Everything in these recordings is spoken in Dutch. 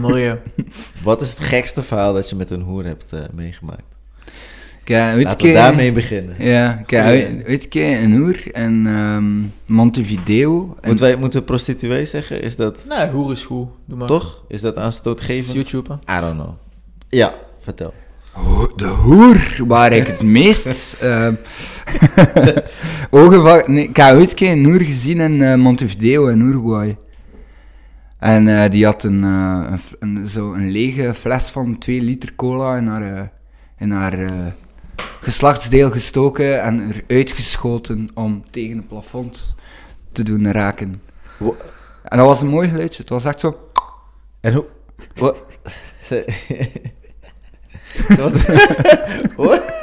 mooi. Wat is het gekste verhaal dat je met een hoer hebt uh, meegemaakt? Kijk, Laten we daarmee beginnen. Ja, kijk, ooit keer een hoer in um, Montevideo. En... Moeten, wij, moeten we prostituee zeggen? Is dat... Nee, hoer is goed. Doe maar. Toch? Is dat aanstootgevend? YouTube, I don't know. Ja, vertel. De hoer waar ik het meest uh, ogen van... Nee, ik heb ooit keer een hoer gezien in uh, Montevideo in Uruguay. En uh, die had een, uh, een, een, zo een lege fles van 2 liter cola in haar, uh, in haar geslachtsdeel gestoken en eruit geschoten om tegen het plafond te doen raken. En dat was een mooi geluidje. Het was echt zo... En hoe... Wat? Wat?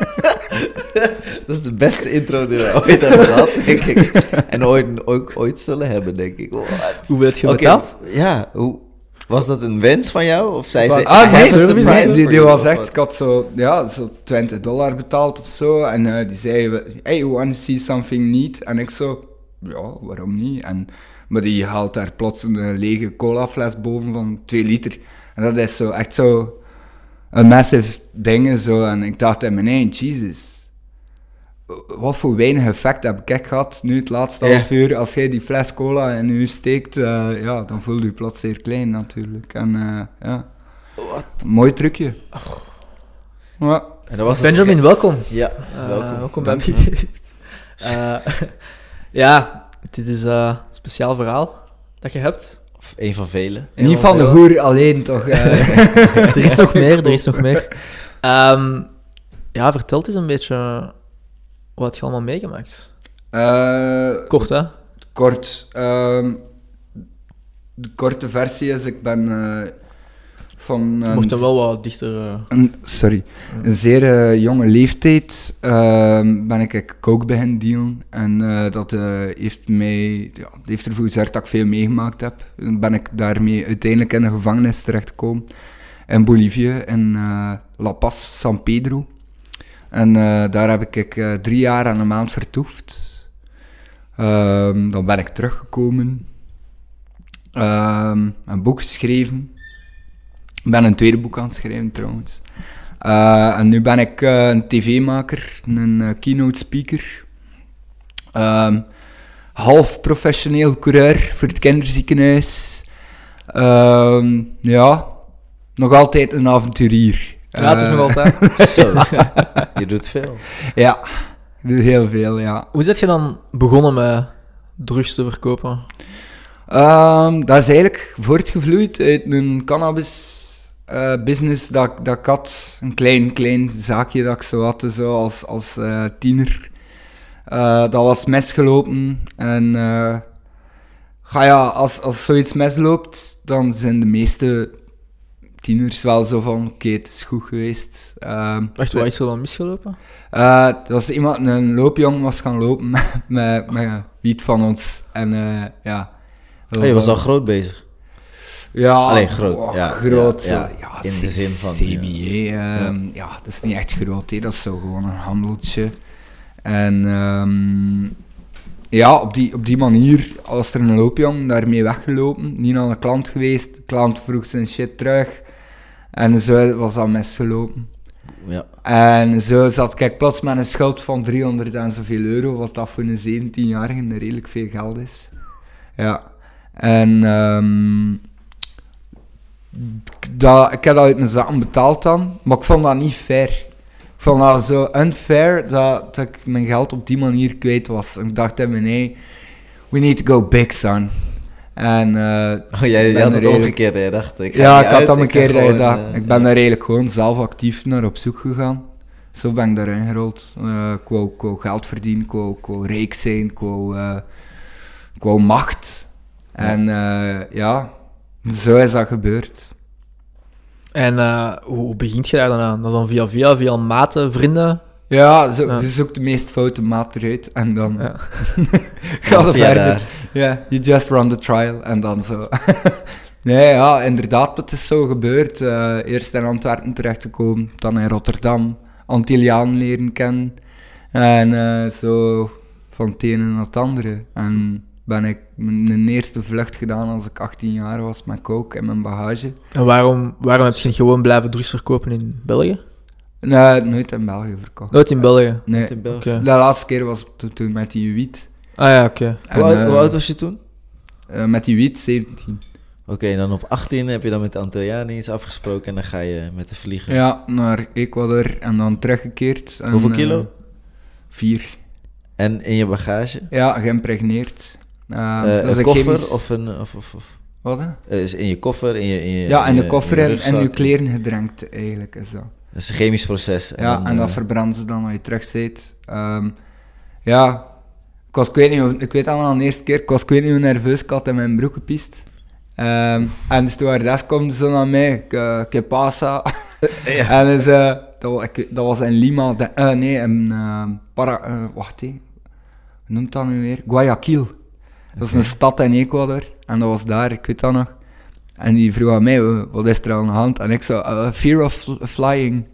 Dat is de beste intro die we ooit hebben gehad, denk ik. En ooit, ooit, ooit zullen hebben, denk ik. What? Hoe werd je okay. betaald? Ja, hoe... Was dat een wens van jou? Of zei ze... Ah, nee, nee die, die was echt... Ik had zo, ja, zo 20 dollar betaald of zo. En uh, die zei... Hey, you want to see something neat? En ik zo... Ja, waarom niet? En, maar die haalt daar plots een lege cola fles boven van 2 liter. En dat is zo echt zo... Een massive ding zo. En ik dacht in mijn eigen, Jesus wat voor weinig effect heb ik gehad nu het laatste half uur. Als jij die fles cola in je steekt, uh, ja, dan voel je plots zeer klein natuurlijk. En uh, ja, Wat? mooi trucje. Oh. Ja. En dat was Benjamin, welkom. Ja, uh, welkom. welkom bij ja, dit is een speciaal verhaal dat je hebt. Een van vele. Niet van, de hoer alleen, toch? er is nog meer, er is nog meer. Um, ja, vertel eens een beetje wat je allemaal meegemaakt? Uh, kort, hè? Kort. Uh, de korte versie is, ik ben uh, van... Je mocht hem wel wat dichter... Uh... Een, sorry. Een zeer jonge leeftijd ehm, ben ik coke beginnen dealen. En dat heeft mij... Ja, heeft ervoor gezorgd dat ik veel meegemaakt heb. Dan ben ik daarmee uiteindelijk in de gevangenis terechtgekomen. In Bolivie, in La Paz, San Pedro. En uh, daar heb ik uh, drie jaar en een maand vertoefd. Um, dan ben ik teruggekomen. Um, een boek geschreven. Ik ben een tweede boek aan het schrijven trouwens. Uh, en nu ben ik een tv-maker, een keynote speaker. Um, half professioneel coureur voor het kinderziekenhuis. ja, nog altijd een avonturier. Ja, toch nog eh, altijd? Zo, je doet veel. Ja, ik doe heel veel, ja. Hoe zit je dan begonnen met drugs te verkopen? Um, dat is eigenlijk voortgevloeid uit een cannabis uh, business dat, dat ik had. Een klein, klein zaakje dat ik zo had, zo als, als uh, tiener. Uh, dat was misgelopen en ga ja, als, als zoiets misloopt, dan zijn de meeste tieners wel zo van, oké, het is goed geweest. Um, Echt, wat is er dan misgelopen? Uh, er was iemand, een loopjong was gaan lopen met, met, wiet van ons. En uh, ja... Was je was al groot bezig? Ja, Alleen groot. Oh, ja, groot. Ja, ja, in de zin van. CBA, ja. Um, ja. dat is niet echt groot, hè. dat is zo gewoon een handeltje. En um, ja, op die, op die manier, als er een loopjong daarmee weggelopen, niet naar de klant geweest, de klant vroeg zijn shit terug. En zo was dat misgelopen. Ja. En zo zat ik plots met een schuld van 300 en zoveel euro, wat dat voor een 17-jarige redelijk veel geld is. Ja. En um, dat, ik heb dat uit mijn zaken betaald dan, maar ik vond dat niet fair. Ik vond dat zo unfair dat, dat ik mijn geld op die manier kwijt was. ik dacht in mijn nee, we need to go big, son. En, uh, oh, jij, had het ook een keer gedacht. Ik ja, ik had dat een keer gedacht. Uh, ik ben daar eigenlijk gewoon zelf actief naar op zoek gegaan. Zo ben ik daarin gerold. Uh, ik, wou, ik, wou, geld verdienen, ik wou, ik wou rijk zijn, ik wou, uh, ik wou macht. Ja. En ja, zo is dat gebeurd. En hoe begint je daar dan aan? Dan via via, via maten, vrienden? Ja, zo, je zoekt de meest foute maat eruit en dan ja. ga je verder. Ja, you just run the trial en dan zo. nee, ja, inderdaad, het is zo gebeurd. Uh, eerst in Antwerpen terechtgekomen, dan in Rotterdam, Antilliaan leren kennen. En eh, zo van het ene naar het andere. En ben ik mijn eerste vlucht gedaan als ik 18 jaar was met coke in mijn bagage. En waarom, waarom heb je niet gewoon blijven drugs verkopen in België? Nee, nooit in België verkocht. Nooit in België? Nee. In België. Oké. De laatste keer was toen, toen met die wiet. Ah ja, oké. En, Hoe, eh, oud was je toen? eh, met die wiet, 17. Oké, en dan op 18 heb je dan met de Antillianen iets afgesproken en dan ga je met de vlieger. Ja, naar Ecuador en dan teruggekeerd. En, Hoeveel eh, kilo? vier. En in je bagage? Ja, geïmpregneerd. Dat is een koffer chemisch- of een... Of, of, of, Wat? hè? eh, is in je koffer, in je... In je Ja, in de je- koffer in je en, je kleren gedrenkt, eigenlijk is dat. Dat is een chemisch proces. ja, dan, en dat eh, verbranden ze dan als je terug zit. Ehm, ja, ik was, ik weet niet, ik weet al de eerste keer, ik was, ik weet niet hoe nerveus ik had in mijn broek gepiest. Ehm, en de stewardess komt zo naar mij, que, que pasa? En dus, eh, dat, wa- ik, dat was in Lima, de- eh, nee, in ehm, para, wacht hé, noemt dat nu weer? Guayaquil. Dat is een stad in Ecuador, en dat was daar, ik weet dat nog. En die vroeg aan mij, wat is er aan de hand? En ik zo, eh, fear of fl- flying.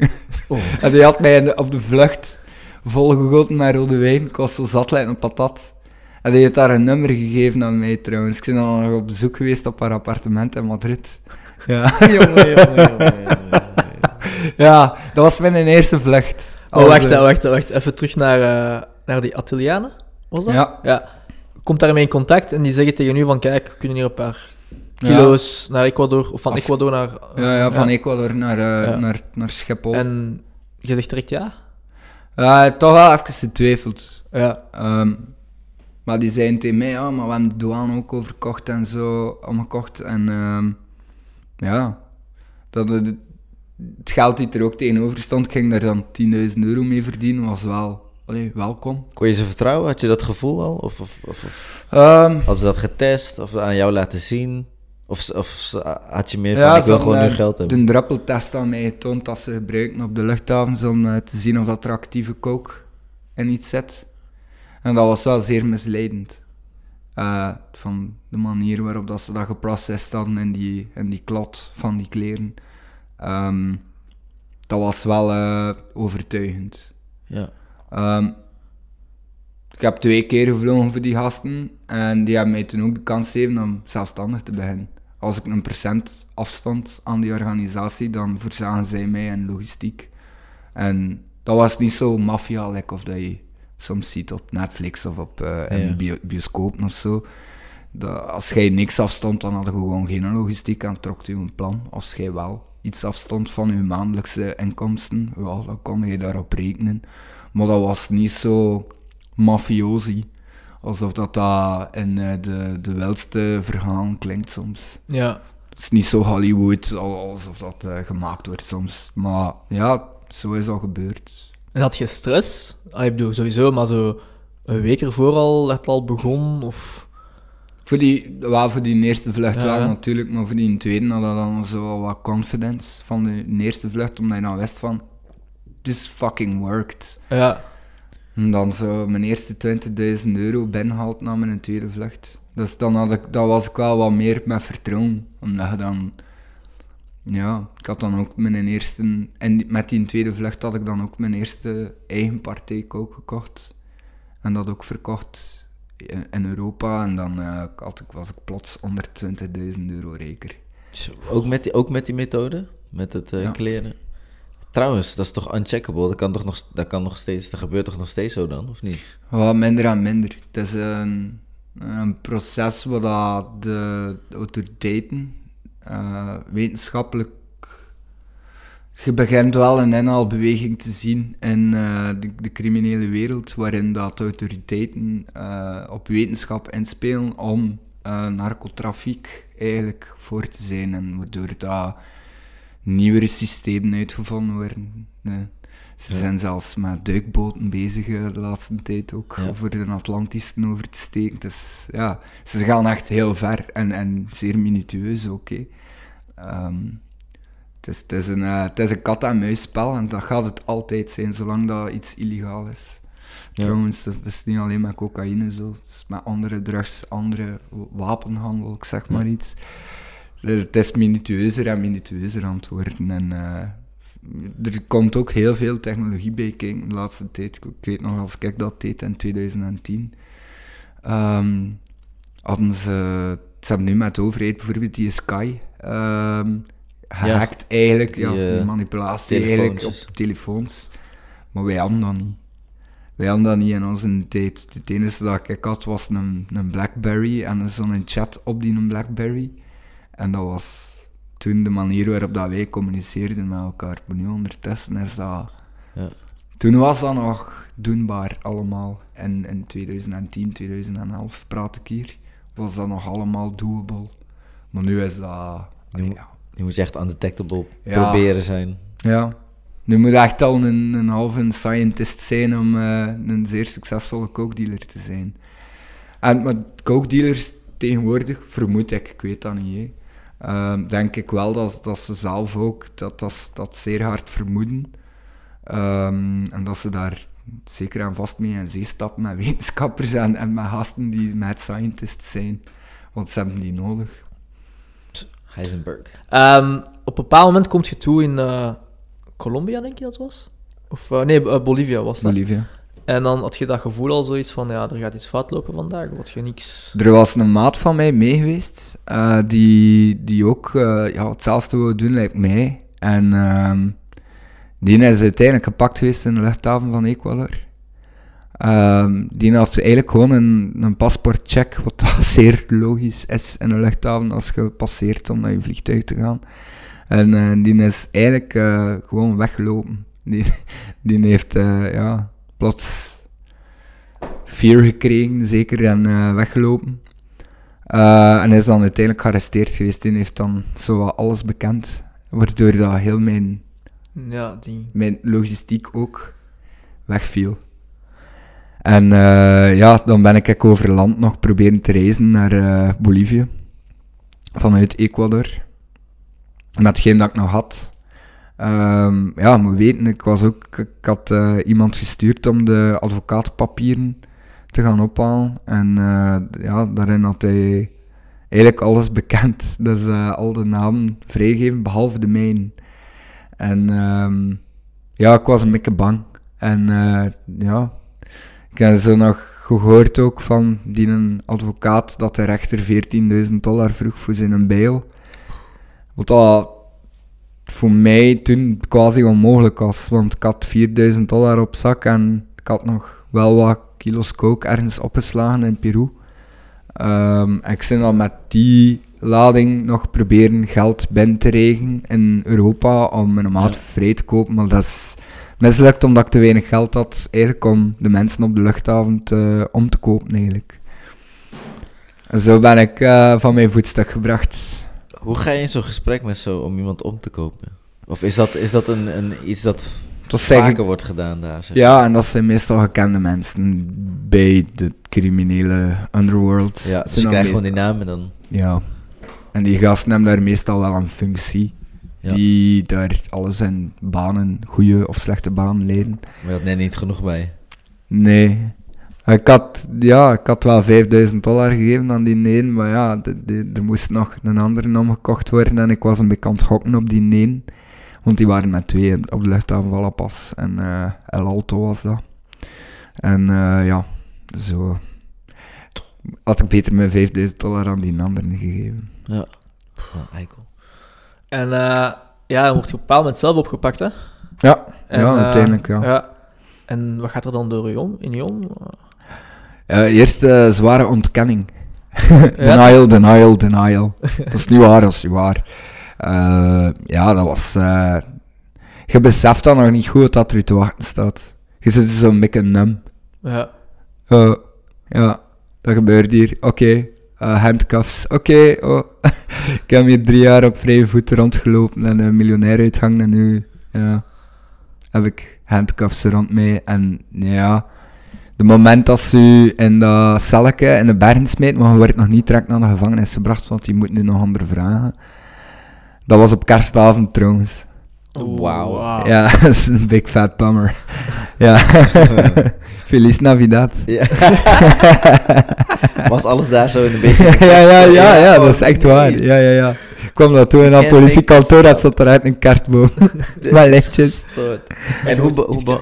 Oh. En die had mij op de vlucht volgegoten met rode wijn. Ik was zo zat lijkt een patat. En die heeft daar een nummer gegeven aan mij trouwens. Ik ben dan nog op bezoek geweest op haar appartement in Madrid. Ja, jongen, jongen, jongen, jongen. ja dat was mijn eerste vlucht. Oh, wacht, eh, wacht, wacht. Even terug naar, eh, naar die Attilianen, was dat? Ja. ja. Komt daarmee in contact en die zeggen tegen u van, kijk, we kunnen hier een paar Ja. kilo's naar Ecuador, of van Ecuador naar... Ja, ja, van Ecuador naar, eh, naar, naar Schiphol. En je zegt direct ja? Ja, toch wel even getwijfeld. Ja. Ehm, maar die zeiden tegen mij, ja, maar we hebben de douane ook overkocht en zo, omgekocht. En ehm, ja, dat het, het geld die er ook tegenover stond, ging daar dan 10.000 euro mee verdienen, was wel allee, welkom. Kon je ze vertrouwen? Had je dat gevoel al? Of, of, of, of Ehm, hadden ze dat getest? Of aan jou laten zien? Of, of had je meer van, ja, ik wil gewoon nu eh, geld hebben? De druppeltest aan mij getoond dat ze gebruiken op de luchthavens om eh, te zien of dat er actieve coke in iets zit. En dat was wel zeer misleidend. Eh, van de manier waarop dat ze dat geprocessed hadden in die, in die klot van die kleren. Ehm, dat was wel eh, overtuigend. Ja. Ehm, ik heb twee keer gevlogen voor die gasten en die hebben mij toen ook de kans gegeven om zelfstandig te beginnen. Als ik een procent afstond aan die organisatie, dan voorzagen zij mij in logistiek. En dat was niet zo maffia like of dat je soms ziet op Netflix of op eh in Ja. bio- bioscopen of zo. Dat, als jij niks afstond, dan hadden je gewoon geen logistiek en trok je een plan. Als jij wel iets afstond van je maandelijkse inkomsten, ja, dan kon je daarop rekenen. Maar dat was niet zo mafiosi. Alsof dat, dat in eh, de, de wildste verhalen klinkt soms. Ja. Het is niet zo Hollywood al- alsof dat eh, gemaakt wordt soms. Maar ja, zo is dat gebeurd. En had je stress? Ah, ik bedoel, sowieso, maar zo een week ervoor al, dat het al begon, of... Voor die, wel voor die eerste vlucht Ja, wel natuurlijk, maar voor die tweede had dat dan zo wat confidence van de eerste vlucht, omdat je dan wist van, this fucking worked. Ja. En dan zo mijn eerste 20.000 euro binnenhaalt na mijn tweede vlucht. Dus dan, had ik, dan was ik wel wat meer met vertrouwen. Omdat je dan... Ja, ik had dan ook mijn eerste... En met die tweede vlucht had ik dan ook mijn eerste eigen partij ook gekocht. En dat ook verkocht in, in Europa. En dan eh, had ik, was ik plots onder 20.000 euro rijker. Ook met die, ook met die methode? Met het eh, Ja. kleren? Trouwens, dat is toch uncheckable? Dat kan toch nog, dat kan nog steeds, dat gebeurt toch nog steeds zo dan, of niet? Wat minder en minder. Het is een, een proces waar de autoriteiten eh, wetenschappelijk. Je begint wel een inhaalbeweging te zien in eh, de, de criminele wereld, waarin dat autoriteiten eh, op wetenschap inspelen om narcotrafiek eigenlijk voor te zijn. En waardoor dat nieuwere systemen uitgevonden worden. Nee. Ze Ja. zijn zelfs met duikboten bezig eh, de laatste tijd ook, Ja. over de Atlantisten over te steken. Dus ja, ze gaan echt heel ver en, en zeer minutieus ook. hè. Ehm, het, is, het, is een, eh, het is een kat-en-muisspel en dat gaat het altijd zijn, zolang dat iets illegaal is. Ja. Trouwens, dat, dat is niet alleen met cocaïne zo, het is met andere drugs, andere wapenhandel, ik zeg maar iets. Het is minutieuzer en minutieuzer aan het worden. En eh, er komt ook heel veel technologie bij kijken de laatste tijd. Ik weet nog, als ik dat deed in 2010, ehm, hadden ze, ze hebben nu met de overheid bijvoorbeeld die Sky ehm gehackt eigenlijk, die, ja, die eh, manipulatie eigenlijk op telefoons. Maar wij hadden dat niet. Wij hadden dat niet in onze tijd. Het enige dat ik had was een, een Blackberry en zo'n chat op die een Blackberry. En dat was toen de manier waarop dat wij communiceerden met elkaar. Maar nu ondertussen is dat... Ja. Toen was dat nog doenbaar allemaal. En in 2010, 2011 praat ik hier, was dat nog allemaal doable. Maar nu is dat... Nu- ja, Je moet je echt undetectable Ja. proberen zijn. ja. Nu moet je echt al een, een halve scientist zijn om eh, een zeer succesvolle coke dealer te zijn. En maar coke dealers tegenwoordig, vermoed ik, ik weet dat niet, hè, ehm, denk ik wel dat, dat ze zelf ook dat, dat, dat zeer hard vermoeden. Ehm, en dat ze daar zeker aan vast mee in zee stappen met wetenschappers en, en met gasten die mad scientists zijn. Want ze hebben die nodig. Heisenberg. Ehm, op een bepaald moment kom je toe in eh, Colombia, denk je dat was? Of eh, nee, eh, Bolivia was dat. Bolivia. En dan had je dat gevoel al zoiets van, ja, er gaat iets fout lopen vandaag, wat je niks... Er was een maat van mij mee geweest, eh, die, die ook eh, ja, hetzelfde wilde doen lijkt mij. En ehm, die is uiteindelijk gepakt geweest in de luchthaven van Ecuador. Ehm, die had eigenlijk gewoon een, een paspoortcheck, wat zeer logisch is in een luchthaven als je passeert om naar je vliegtuig te gaan. En eh, die is eigenlijk gewoon weggelopen. Die, die heeft ja, plots fear gekregen, zeker, en eh, weggelopen. Eh, en is dan uiteindelijk gearresteerd geweest. Die heeft dan zo wat alles bekend, waardoor dat heel mijn, Ja, mijn logistiek ook wegviel. En eh, ja, dan ben ik over land nog proberen te reizen naar eh, Bolivie. Vanuit Ecuador. Met hetgeen dat ik nog had. Ehm, ja, moet weten, ik, was ook, ik had eh, iemand gestuurd om de advocaatpapieren te gaan ophalen. En eh, ja, daarin had hij eigenlijk alles bekend. Dus eh, al de namen vrijgegeven, behalve de mijne. En ehm, ja, ik was een beetje bang. En ja, ik heb zo nog gehoord ook van die een advocaat dat de rechter 14.000 dollar vroeg voor zijn bail. Wat dat voor mij toen quasi onmogelijk was, want ik had 4.000 dollar op zak en ik had nog wel wat kilo's coke ergens opgeslagen in Peru. Ehm, en ik ben dan met die lading nog proberen geld binnen te regen in Europa om mijn maat Ja. vrij te kopen, maar dat is mislukt omdat ik te weinig geld had eigenlijk om de mensen op de luchthaven te, om te kopen eigenlijk. En zo ben ik eh, van mijn voetstuk gebracht. Hoe ga je in zo'n gesprek met zo om iemand om te kopen? Of is dat, is dat een, een, iets dat vaker wordt gedaan daar? Zeg? Ja, en dat zijn meestal gekende mensen bij de criminele underworld. ja dus Zijn je gewoon die namen dan. Ja. En die gasten hebben daar meestal wel een functie. Ja. Die daar alles in banen, goede of slechte banen leiden. Maar je had net niet genoeg bij. Nee. Ik had, ja, ik had wel 5000 dollar gegeven aan die neen, maar ja, de, de- er moest nog een andere omgekocht worden en ik was een het gokken op die neen. Want die waren met twee op de luchthaven Paz en eh, El Alto was dat. En eh, ja, zo had ik beter mijn 5000 dollar aan die anderen gegeven. Ja. Oh, eikel. En eh, ja, dan word je op een bepaald moment zelf opgepakt, hè? Ja, En, ja eh, uiteindelijk ja. ja. En wat gaat er dan door je om, in je om? Eh, eerst eh, zware ontkenning. denial, denial, denial. dat is niet waar, dat is niet waar. Eh, ja, dat was... je beseft dan nog niet goed dat er u te wachten staat. Je zit zo'n beetje num. Ja. Ja, dat gebeurt hier. Oké, eh, handcuffs. Oké, oh. ik heb hier drie jaar op vrije voeten rondgelopen en een miljonair uitgang en nu ja, heb ik handcuffs rond mij. En ja, de moment dat ze u in dat celletje in de bergen smijt, maar je wordt nog niet direct naar de gevangenis gebracht, want die moet nu nog ondervragen. Dat was op kerstavond trouwens. Oeh, Wauw. Ja, dat is een big fat bummer. ja. Feliz Navidad. Ja. Was alles daar zo in een beetje... ja, ja, ja, ja, dat is echt Oh, waar. Ja, ja, ja. kwam dat toen naar het Ken politiekantoor, dat zat eruit een kartboom. Met lichtjes. Gestoord. En hoe, hoe,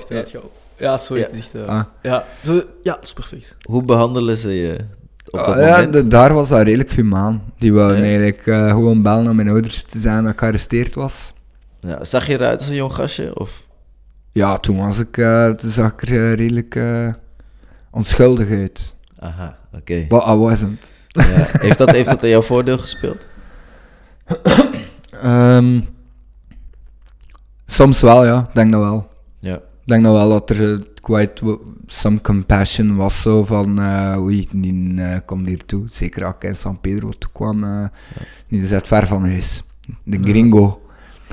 Ja, sorry. Ja. eh, Ah. ja, zo, ja, dat is perfect. hoe behandelen ze je op dat Ah, ja, de- daar was dat redelijk humaan. Die wou Ja. eigenlijk eh, gewoon bellen naar mijn ouders te zijn dat ik gearresteerd was. Ja, zag je eruit als een jong gastje? Of? Ja, toen was ik, eh, toen zag ik er redelijk onschuldig uit. Aha, oké. But I wasn't. Ja. Heeft, dat, heeft dat in jouw voordeel gespeeld? Ehm, soms wel, ja. Ik denk dat wel. Ja. Ik denk dat wel dat er eh, quite some compassion was zo van eh oei, die eh, komt hier toe. Zeker als ik in San Pedro toe kwam. Die is uit ver van huis. De gringo.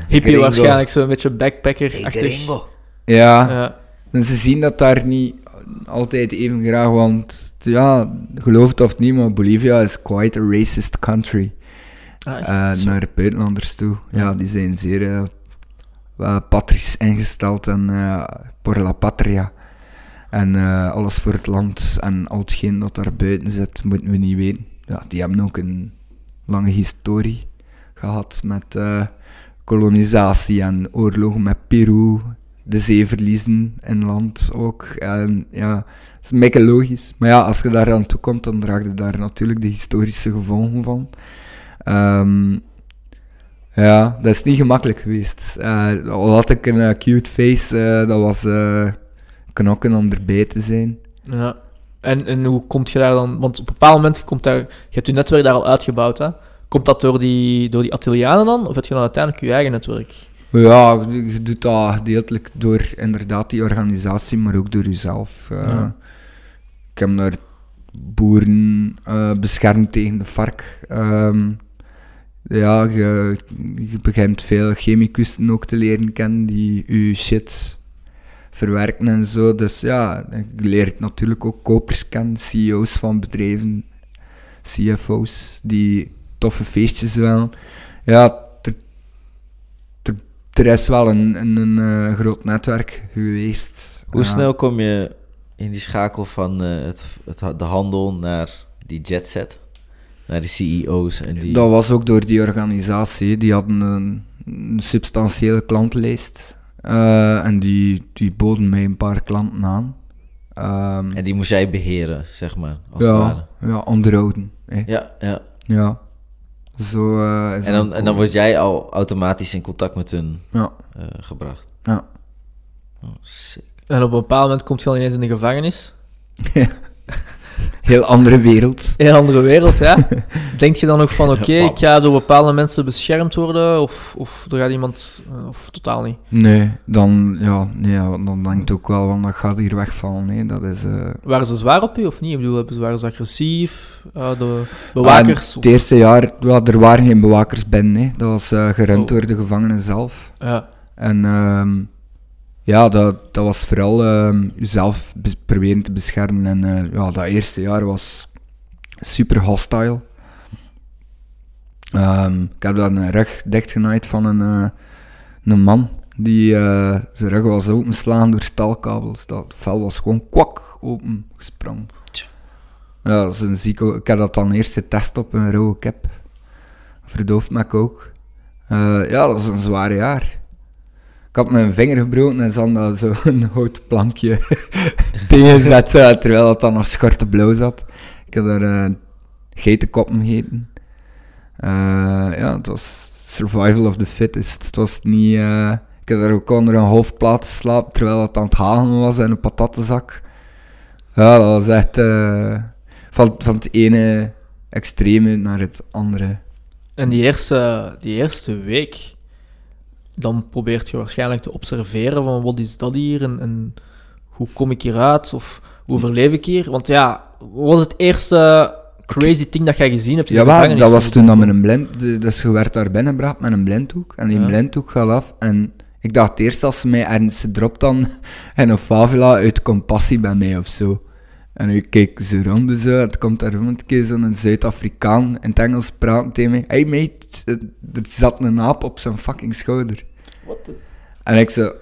Hippie Gringo. waarschijnlijk, zo'n beetje backpacker-achtig. Ja, Ja. en ze zien dat daar niet altijd even graag, want ja, geloof het of niet, maar Bolivia is quite a racist country. Ah, eh, Zo. naar buitenlanders toe. Ja, die zijn zeer eh, eh, patrisch ingesteld en eh por la patria. En eh, alles voor het land en al hetgeen dat daar buiten zit, moeten we niet weten. Ja, die hebben ook een lange historie gehad met kolonisatie en oorlogen met Peru, de zeeverliezen in land ook. En ja, dat is een beetje logisch. Maar ja, als je daar aan toe komt, dan draag je daar natuurlijk de historische gevolgen van. Ehm, ja, dat is niet gemakkelijk geweest. Eh, al had ik een eh, cute face, eh, dat was knokken om erbij te zijn. Ja. En, en hoe komt je daar dan... Want op een bepaald moment, je, komt daar, je hebt je netwerk daar al uitgebouwd, hè? Komt dat door die, door die dan? Of heb je dan uiteindelijk je eigen netwerk? Ja, je, doet dat gedeeltelijk door inderdaad die organisatie, maar ook door jezelf. Ja. Ik heb daar boeren beschermd tegen de vark. Ehm, ja, je, je begint veel chemicusten ook te leren kennen die je shit verwerken en zo. Dus ja, je leert natuurlijk ook kopers kennen, CEO's van bedrijven, CFO's die toffe feestjes willen. Ja, er, er, er is wel een, een, een eh, groot netwerk geweest. Hoe Ja. snel kom je in die schakel van eh, het, het, de handel naar die jetset? Naar die CEO's en die... Dat was ook door die organisatie. Die hadden een, een substantiële klantenlijst. Eh, en die, die boden mij een paar klanten aan. Ehm, En die moest jij beheren, zeg maar, als het ware. ja, ja, onderhouden. hè. Ja, ja. Ja. Zo eh, En dan, en dan word jij al automatisch in contact met hun Ja, eh, gebracht. ja. Oh, sick. En op een bepaald moment komt je al ineens in de gevangenis. Heel andere wereld. Een andere wereld, ja. Denk je dan ook van, oké, ik ga door bepaalde mensen beschermd worden? Of, of er gaat iemand... eh, Of totaal niet? Nee, dan, ja, nee, dan denk ik ook wel, van dat gaat hier wegvallen. Nee, dat is... eh, Waren ze zwaar op je of niet? Ik bedoel, waren ze agressief? Eh, de bewakers? Ah, het eerste jaar, ja, er waren geen bewakers binnen. Hè. Dat was gerund Oh. door de gevangenen zelf. Ja. En ehm, ja, dat, dat was vooral ehm jezelf be- proberen te beschermen. En eh, ja, dat eerste jaar was super hostile. Ehm, ik heb daar een rug dichtgenaaid van een, eh, een man. Die eh, zijn rug was openslaan door stalkabels. Dat vel was gewoon kwak open gesprongen. Ja, dat is een zieke... Ik heb dat dan eerst getest op een rauwe kip. Verdoofd met kook. Eh, ja, dat was een zwaar jaar. Ik had mijn vinger gebroken en ze hadden daar zo een houten plankje tegenzet, zo, terwijl het dan nog schorte blauw zat. Ik heb daar eh geitenkoppen gegeten. Eh, ja, het was survival of the fittest. Het was niet... eh, ik heb daar ook onder een hoofdplaat geslapen terwijl het aan het halen was in een patattenzak. Ja, dat was echt van, van het ene extreme naar het andere. En die eerste, die eerste week, dan probeert je waarschijnlijk te observeren van wat is dat hier en, en hoe kom ik hieruit of hoe overleef ik hier? Want ja, wat was het eerste crazy thing dat jij gezien hebt in de Ja, gevangenis? dat was toen dat met een blind... de- Dus je werd daar binnengebracht met een blinddoek. En die Ja. blinddoek gaat af. En ik dacht eerst als ze mij ergens dropt dan en een favela uit compassie bij mij of zo. En ik keek zo rond en zo. en Het komt daar een keer zo'n Zuid-Afrikaan in het Engels praten tegen mij. Hey mate, eh, er zat een aap op zijn fucking schouder. The... En ik zo...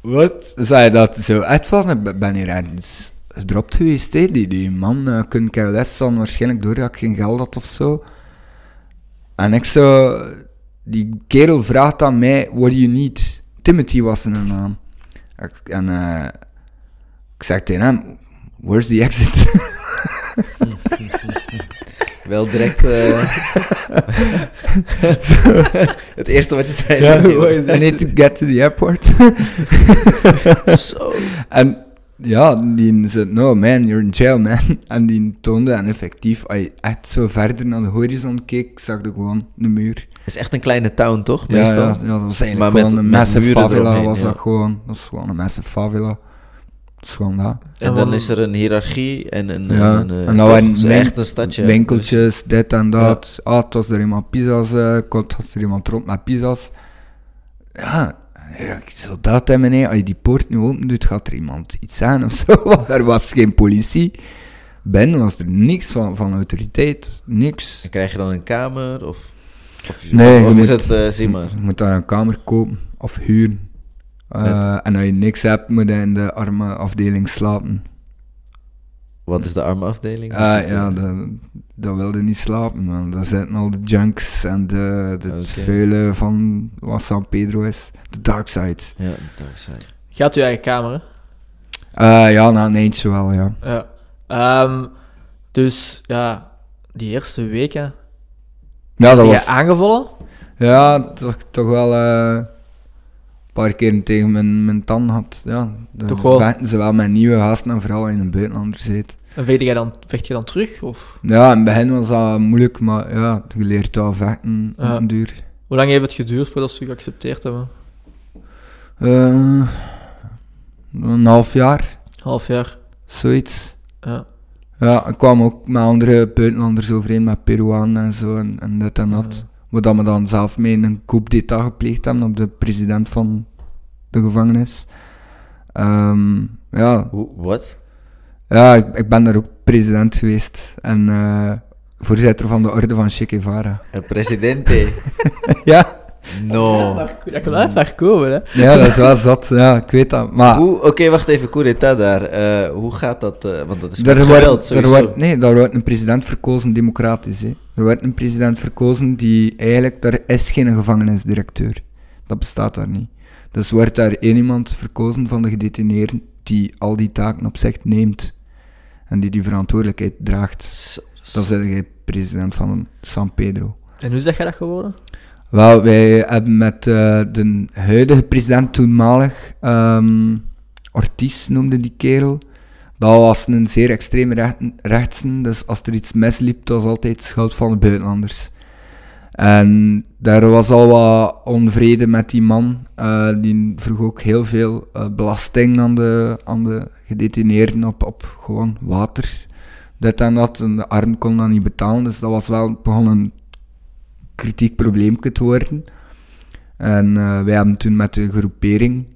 Wat? Zei dat zo echt van? Ik ben- hier ergens gedropt geweest, hè. Die, die man uh, KLS dan waarschijnlijk door dat ik geen geld had of zo. En ik zo, die kerel vraagt aan mij, what do you need? Timothy was zijn naam. En eh, ik zeg tegen hem, where's the exit? Wel direct... eh, het eerste wat je zei. Is- I need to get to the airport. En ja, die zei, no man, you're in jail man. En die toonde, en effectief, als je echt zo verder naar de horizon keek, zag je gewoon de muur. Het is echt een kleine town, toch? Meestal. ja, ja, dat was eigenlijk Maar gewoon met- een massive favela, eromheen, was ja. dat gewoon. Dat is gewoon een massive favela. Dat is gewoon dat. En En dan is er een hiërarchie en een... Ja, een, eh, en zo win- echt een stadje. Winkeltjes, dit en dat. Ah, het was er iemand pizza's, eh komt had er iemand rond met pizza's. Ja, ja, zo dat en meneer, als je die poort nu open doet, gaat er iemand iets aan of zo. Want er was geen politie. Ben was er niks van, van autoriteit, niks. En krijg je dan een kamer? Of, of, Nee, of je is moet- het, eh zie maar. Je moet daar een kamer kopen of huren. Eh, en als je niks hebt, moet je in de arme afdeling slapen. Wat is de arme afdeling? Het, ja, dat, wilde niet slapen, man. Daar zitten al de junks en de, de vele van wat San Pedro is. De dark side. Ja, dark side. Gaat uw eigen kamer, hè? Eh, ja, na een eentje wel, ja. Ja. Ehm, dus ja, die eerste weken Ja, dat ben je was... aangevallen. Ja, toch, toch wel eh, paar keer tegen mijn, mijn had. Ja, dan Toch wel. vechten ze wel met nieuwe gasten en vooral in een buitenlander zit. En vecht jij dan, vecht je dan terug? Of Ja, in het begin was dat moeilijk, maar ja, je leert wel vechten op Ja. een duur. hoe lang heeft het geduurd voordat ze je geaccepteerd hebben? Eh, een half jaar, Half jaar. zoiets. Ja. Ja, ik kwam ook met andere buitenlanders overeen, met Peruanen en zo, en, en dit en dat. Ja. Maar dat we dan zelf mee een coup d'état gepleegd hebben op de president van de gevangenis. Ehm, ja, wat? ja ik, ik ben daar ook president geweest en eh, voorzitter van de orde van Che Guevara. Een presidente? ja, No. Dat kan wel ver komen, hè? ja, dat is wel zat, ja, ik weet dat. Maar Hoe- Oké, wacht even, coup d'état daar. Eh, hoe gaat dat? eh, want dat is Er geweld, wordt, er wordt, nee, daar wordt een president verkozen democratisch. Hè. Er wordt een president verkozen die eigenlijk, er is geen gevangenisdirecteur. Dat bestaat daar niet. Dus wordt daar één iemand verkozen van de gedetineerden die al die taken op zich neemt. En die die verantwoordelijkheid draagt. Dat is de president van San Pedro. En hoe zeg jij dat geworden? Wel, wij hebben met eh, de huidige president toenmalig, ehm Ortiz noemde die kerel, dat was een zeer extreme rechten, rechtsen, dus als er iets misliep, dat was altijd schuld van de buitenlanders. En daar was al wat onvrede met die man, eh, die vroeg ook heel veel eh, belasting aan de, aan de gedetineerden op, op gewoon water. Dit en dat, en de arm kon dat niet betalen, dus dat was wel begon een kritiek probleempje te worden. En eh, wij hebben toen met de groepering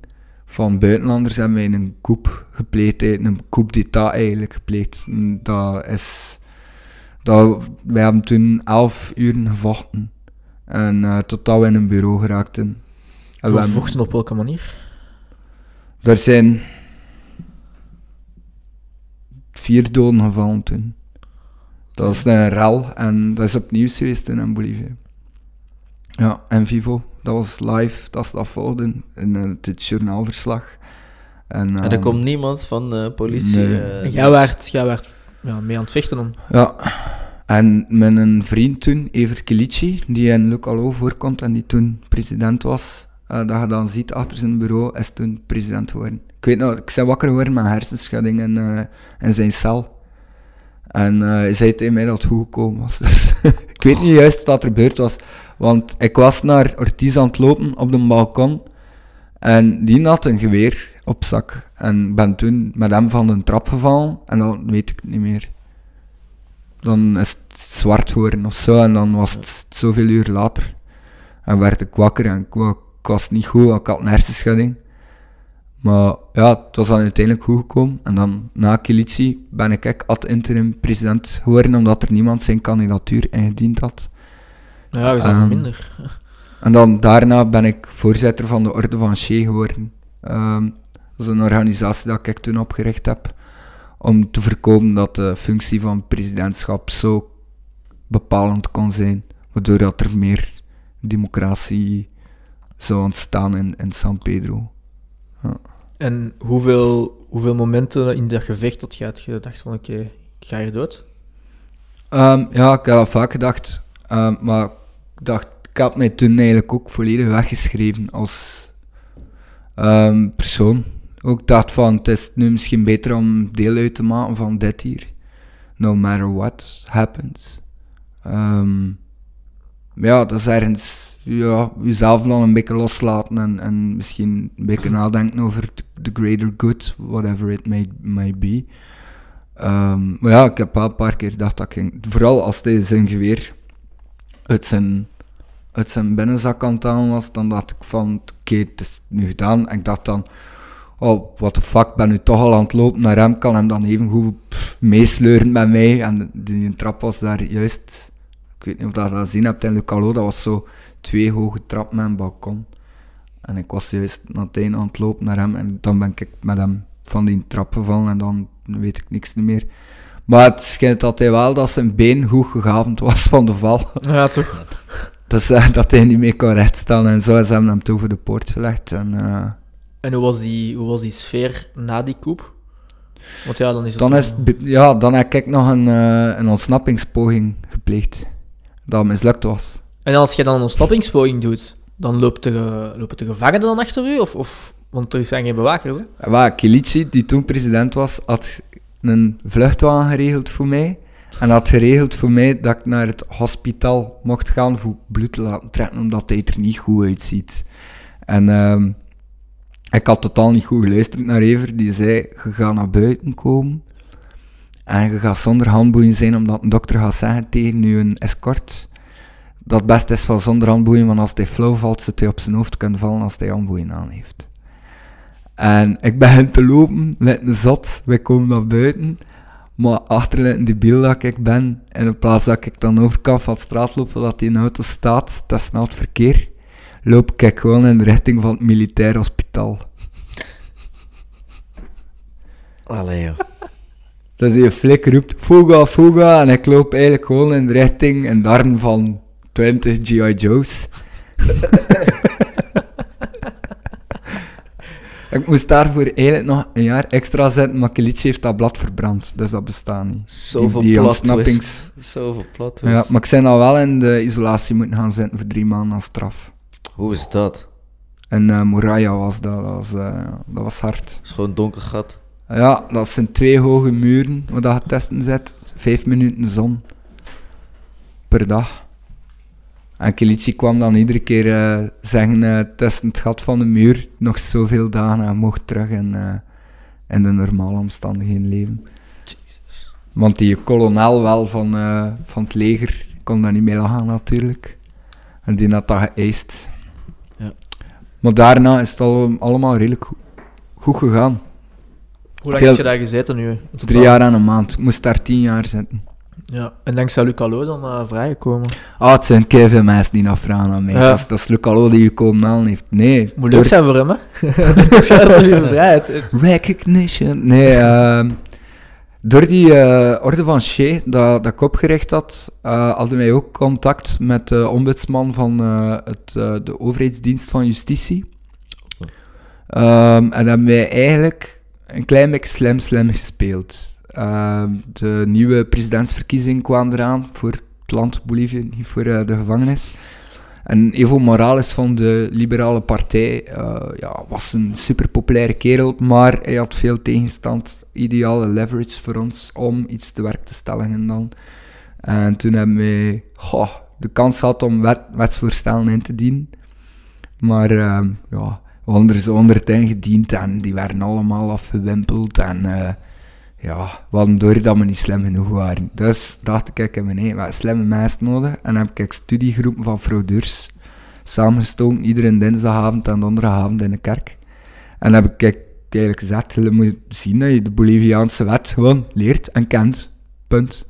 van buitenlanders hebben wij een coup gepleegd, eh, een coup d'état eigenlijk gepleegd. Dat is, dat, wij hebben toen elf uren gevochten. En eh, totdat we in een bureau geraakten. En we vochten op welke manier? er zijn vier doden gevallen toen. Dat is een rel en dat is opnieuw geweest in Bolivie. Ja, en Vivo, dat was live, dat is dat volgde in eh, het journaalverslag. En, En er ehm, komt niemand van de politie? Nee. eh, En jij werd, jij werd ja, mee aan het vechten dan. Ja, en met een vriend toen, Ever Kilici, die in Lucalo voorkomt en die toen president was, eh, dat je dan ziet achter zijn bureau, is toen president geworden. Ik weet nog, ik ben wakker geworden met hersenschudding in, eh, in zijn cel. En eh, hij zei tegen mij dat het goed gekomen was. Dus ik weet niet juist wat er gebeurd was, want ik was naar Ortiz aan het lopen op de balkon en die had een geweer op zak. En ben toen met hem van de trap gevallen en dan weet ik het niet meer dan is het zwart geworden of zo. En dan was het zoveel uur later. En werd ik wakker en ik, wa- ik was niet goed, ik had een hersenschudding. Maar ja, het was dan uiteindelijk goed gekomen. En dan na Kilici ben ik ad interim president geworden, omdat er niemand zijn kandidatuur ingediend had. Ja, je zag Ehm, minder. En dan daarna ben ik voorzitter van de Orde van Che geworden. Ehm, dat is een organisatie dat ik toen opgericht heb. Om te voorkomen dat de functie van presidentschap zo bepalend kon zijn Waardoor dat er meer democratie zou ontstaan in, in San Pedro. En hoeveel, hoeveel momenten in dat gevecht dat je had gedacht van oké, ik ga hier dood? Ehm, ja, ik heb dat vaak gedacht. Maar dacht, ik had mij toen eigenlijk ook volledig weggeschreven als ehm, persoon. Ook dacht van, het is nu misschien beter om deel uit te maken van dit hier. No matter what happens. Ehm, ja, dat is ergens, ja, jezelf dan een beetje loslaten en, en misschien een beetje nadenken over the greater good, whatever it may, may be. Ehm, maar ja, ik heb wel een paar keer gedacht dat ik ging, vooral als hij zijn geweer uit zijn, uit zijn binnenzak aan het halen was, dan dacht ik van, oké, het is nu gedaan. En ik dacht dan, oh, what the fuck, ben nu toch al aan het lopen naar hem, kan hem dan even goed meesleuren met mij. En die trap was daar juist, ik weet niet of dat je dat gezien hebt in Lucalo, dat was zo twee hoge trap met een balkon. En ik was juist naar aan het lopen naar hem en dan ben ik met hem van die trap gevallen en dan weet ik niks meer. Maar het schijnt dat hij wel dat zijn been goed gegavend was van de val. Ja, toch? Dus eh, dat hij niet meer kon rechtstellen en zo is hem hem toen voor de poort gelegd. En, eh, En hoe was die, hoe was die sfeer na die koep? Want ja, dan is het... dan, is ja, dan heb ik nog een, eh, een ontsnappingspoging gepleegd. Dat mislukt was. En als je dan een ontsnappingspoging doet, dan loopt de, lopen de gevangenen dan achter u? Of, of, want er zijn geen bewakers, hè? Wat, Kilici, die toen president was, had een vluchtwagen geregeld voor mij. En had geregeld voor mij dat ik naar het hospitaal mocht gaan voor bloed te laten trekken, omdat hij er niet goed uitziet. En ehm, ik had totaal niet goed geluisterd naar Ever, die zei, je gaat naar buiten komen. En je gaat zonder handboeien zijn, omdat een dokter gaat zeggen tegen je een escort, dat best is van zonder handboeien, want als hij flauw valt, zit hij op zijn hoofd kunnen vallen als hij handboeien aan heeft. En ik begin te lopen, met een zot, wij komen naar buiten. Maar achter die biel dat ik ben, en in plaats dat ik dan overkant van de straat loop, dat die auto staat, dat is nou het verkeer, loop ik gewoon in de richting van het militair hospitaal. Allee, joh. Dus die flik roept, fuga, fuga, en ik loop eigenlijk gewoon in de richting en darm van 20 G.I. Joe's. ik moest daarvoor eigenlijk nog een jaar extra zetten, maar Kilic heeft dat blad verbrand, dus dat bestaat niet. Zoveel die plot ontsnappings- twist. Zoveel plot twist. Ja, maar ik zijn al wel in de isolatie moeten gaan zitten voor drie maanden als straf. Hoe is dat? En eh Moraya was dat, dat was, eh, dat was hard. Het is gewoon een donker gat. Ja, dat zijn twee hoge muren waar dat je testen zet. Vijf minuten zon per dag. En Kilici kwam dan iedere keer eh, zeggen, eh testen het gat van de muur, nog zoveel dagen en mocht terug in, eh, in de normale omstandigheden leven. Want die kolonel wel van, van het leger kon daar niet mee lachen natuurlijk. En die had dat geëist. Ja. Maar daarna is het al, allemaal redelijk goed, goed gegaan. Hoe lang heb je daar gezeten nu? Drie jaar en een maand. Ik moest daar tien jaar zitten. Ja, en dankzij Lucalo dan eh, vrijgekomen. Ah, het zijn veel mensen die dat vragen aan mij. Ja. Dat, is, dat is Lucalo die je komen halen heeft. Nee. Moet leuk zijn voor hem, hè? Wel je vrijheid. Recognition. Nee, ehm, door die eh, orde van Shea dat, dat ik opgericht had, eh, hadden wij ook contact met de ombudsman van het, de overheidsdienst van justitie. Ehm, en hebben wij eigenlijk een klein beetje slim slim gespeeld. Ehm, de nieuwe presidentsverkiezing kwam eraan voor het land Bolivie, niet voor eh, de gevangenis. En Evo Morales van de Liberale Partij eh, ja, was een super populaire kerel, maar hij had veel tegenstand. Ideale leverage voor ons om iets te werk te stellen en dan. En toen hebben wij de kans gehad om wet, wetsvoorstellen in te dienen. Maar ehm, ja, er zo onder het ingediend en die werden allemaal afgewimpeld. En eh, ja, we hadden door dat we niet slim genoeg waren. Dus dacht ik, ik heb nee, wat slimme mensen nodig. En heb ik studiegroepen van fraudeurs samengestoken, iedere dinsdagavond en donderdagavond in de kerk. En heb ik eigenlijk gezegd, je moet zien dat je de Boliviaanse wet gewoon leert en kent. Punt.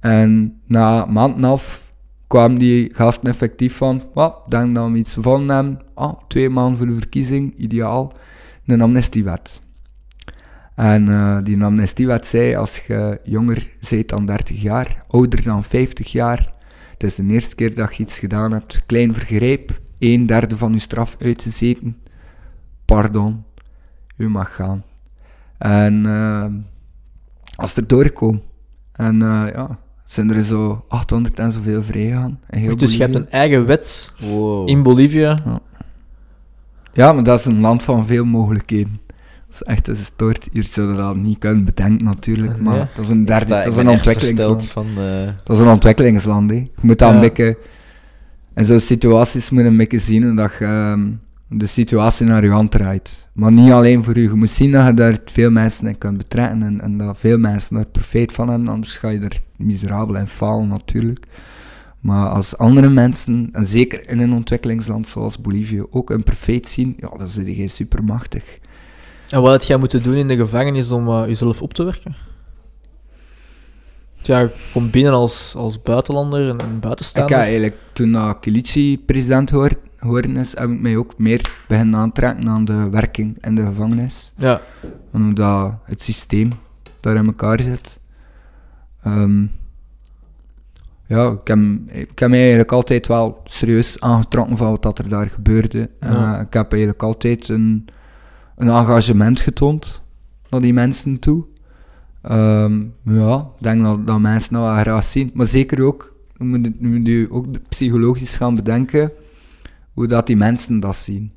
En na een maand en een half kwamen die gasten effectief van, wat, denk dat we iets gevonden hebben. Ah, twee maanden voor de verkiezing, ideaal. Een amnestiewet. En eh, die amnestiewet zei, als je jonger bent dan 30 jaar, ouder dan 50 jaar, het is de eerste keer dat je iets gedaan hebt, klein vergreep, een derde van je straf uitgezeten, pardon, u mag gaan. En uh, als er doorkomt, en uh, ja, zijn er zo 800 en zoveel vrijgegaan. Dus je hebt een eigen wet Wow. in Bolivia. Ja. ja, maar dat is een land van veel mogelijkheden. Dat is echt een stoort. Hier zouden we dat niet kunnen bedenken natuurlijk, maar dat is een derde, dat is een ontwikkelingsland. van... eh, Dat is een ontwikkelingsland, hè. Je moet dat Ja. een beetje... In zo'n situaties moet je een beetje zien dat je ehm, de situatie naar je hand draait. Maar niet alleen voor u. Je moet zien dat je daar veel mensen in kunt betrekken en, en dat veel mensen daar profijt van hebben. Anders ga je er miserabel in falen, natuurlijk. Maar als andere mensen, en zeker in een ontwikkelingsland zoals Bolivia, ook een profijt zien, ja, dan zit je supermachtig. En wat had jij moeten doen in de gevangenis om eh, jezelf op te werken? Ja, je komt binnen als, als buitenlander en, en Ik buitenstaander. heb eigenlijk, toen dat Kilici president hoor- geworden is, heb ik mij ook meer beginnen aantrekken aan de werking in de gevangenis. Ja, En hoe dat het systeem daar in elkaar zit. Ehm, ja, ik heb, ik heb mij eigenlijk altijd wel serieus aangetrokken van wat er daar gebeurde. En, Ja. eh, ik heb eigenlijk altijd een, een engagement getoond naar die mensen toe. Ehm, ja, ik denk dat, dat mensen dat wel graag zien. Maar zeker ook, je moet, je ook psychologisch gaan bedenken hoe dat die mensen dat zien.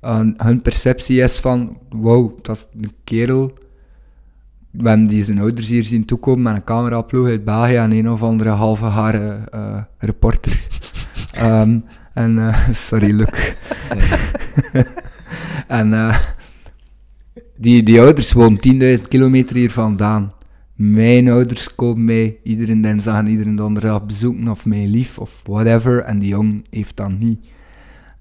En hun perceptie is van, wow, dat is een kerel. We die zijn ouders hier zien toekomen met een cameraploeg uit België en een of andere halve haren eh, reporter. Ehm, en, eh, sorry, Luc. en eh, die, die ouders wonen 10.000 kilometer hier vandaan. Mijn ouders komen mij iedere dinsdag en iedere donderdag bezoeken of mij lief of whatever. En die jong heeft dat niet.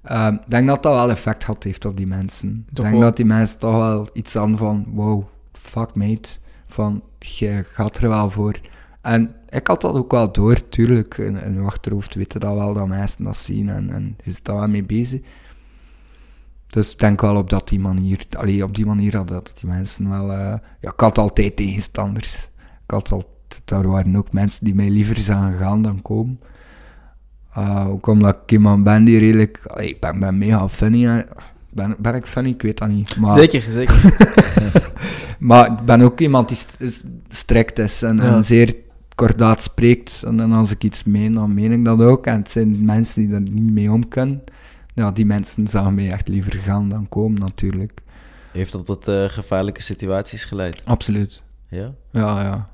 Ehm, Ik denk dat dat wel effect had heeft op die mensen. Ik denk wel. dat die mensen toch wel iets aan van, wow, fuck mate, van, je gaat er wel voor. En ik had dat ook wel door, tuurlijk. In, in je achterhoofd weten dat wel, dat mensen dat zien en, en je zit daar wel mee bezig. Dus ik denk wel op dat die manier, allee, op die manier dat, dat die mensen wel... eh, ja, ik had altijd tegenstanders. Ik had al, daar waren ook mensen die mij liever zagen gaan dan komen. Uh, ook omdat ik iemand ben die redelijk... allee, ik ben, ben mega funny. hè. Ben, ben ik funny? Ik weet dat niet. Maar, zeker, zeker. Maar ik ben ook iemand die st- strikt is en, Ja. en zeer kordaat spreekt. En, en als ik iets meen, dan meen ik dat ook. En het zijn mensen die er niet mee om kunnen. Ja, die mensen zagen mij echt liever gaan dan komen, natuurlijk. Heeft dat tot eh, gevaarlijke situaties geleid? Absoluut. Ja? Ja, ja.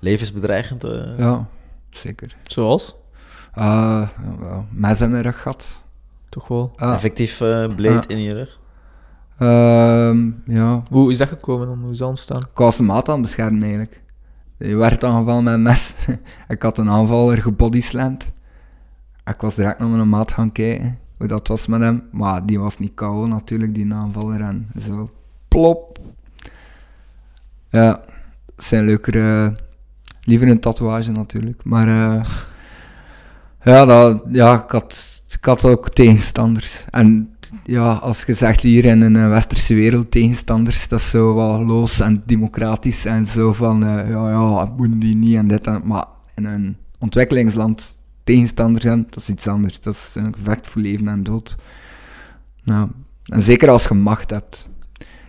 Levensbedreigend? eh? Ja, zeker. Zoals? Uh, ja, wel, mes in mijn rug gehad. Toch wel. Effectief eh blade Ja. in je rug? ehm, ja, Hoe is dat gekomen dan? Hoe is dat ontstaan? ik was de maat aan het beschermen eigenlijk. Je werd aangevallen met een mes. ik had een aanvaller gebodyslamd. Ik was direct naar mijn maat gaan kijken dat was met hem. Maar die was niet KO natuurlijk, die aanvaller. En zo, plop. Ja, zijn leukere... Liever een tatoeage natuurlijk. Maar eh, ja, dat, ja ik, had, ik had ook tegenstanders. En ja, als je zegt hier in een westerse wereld tegenstanders, dat is zo wel los en democratisch en zo van, eh, ja, ja, moeten die niet en dit en Maar in een ontwikkelingsland tegenstanders zijn, dat is iets anders. Dat is een gevecht voor leven en dood. Nou, en zeker als je macht hebt.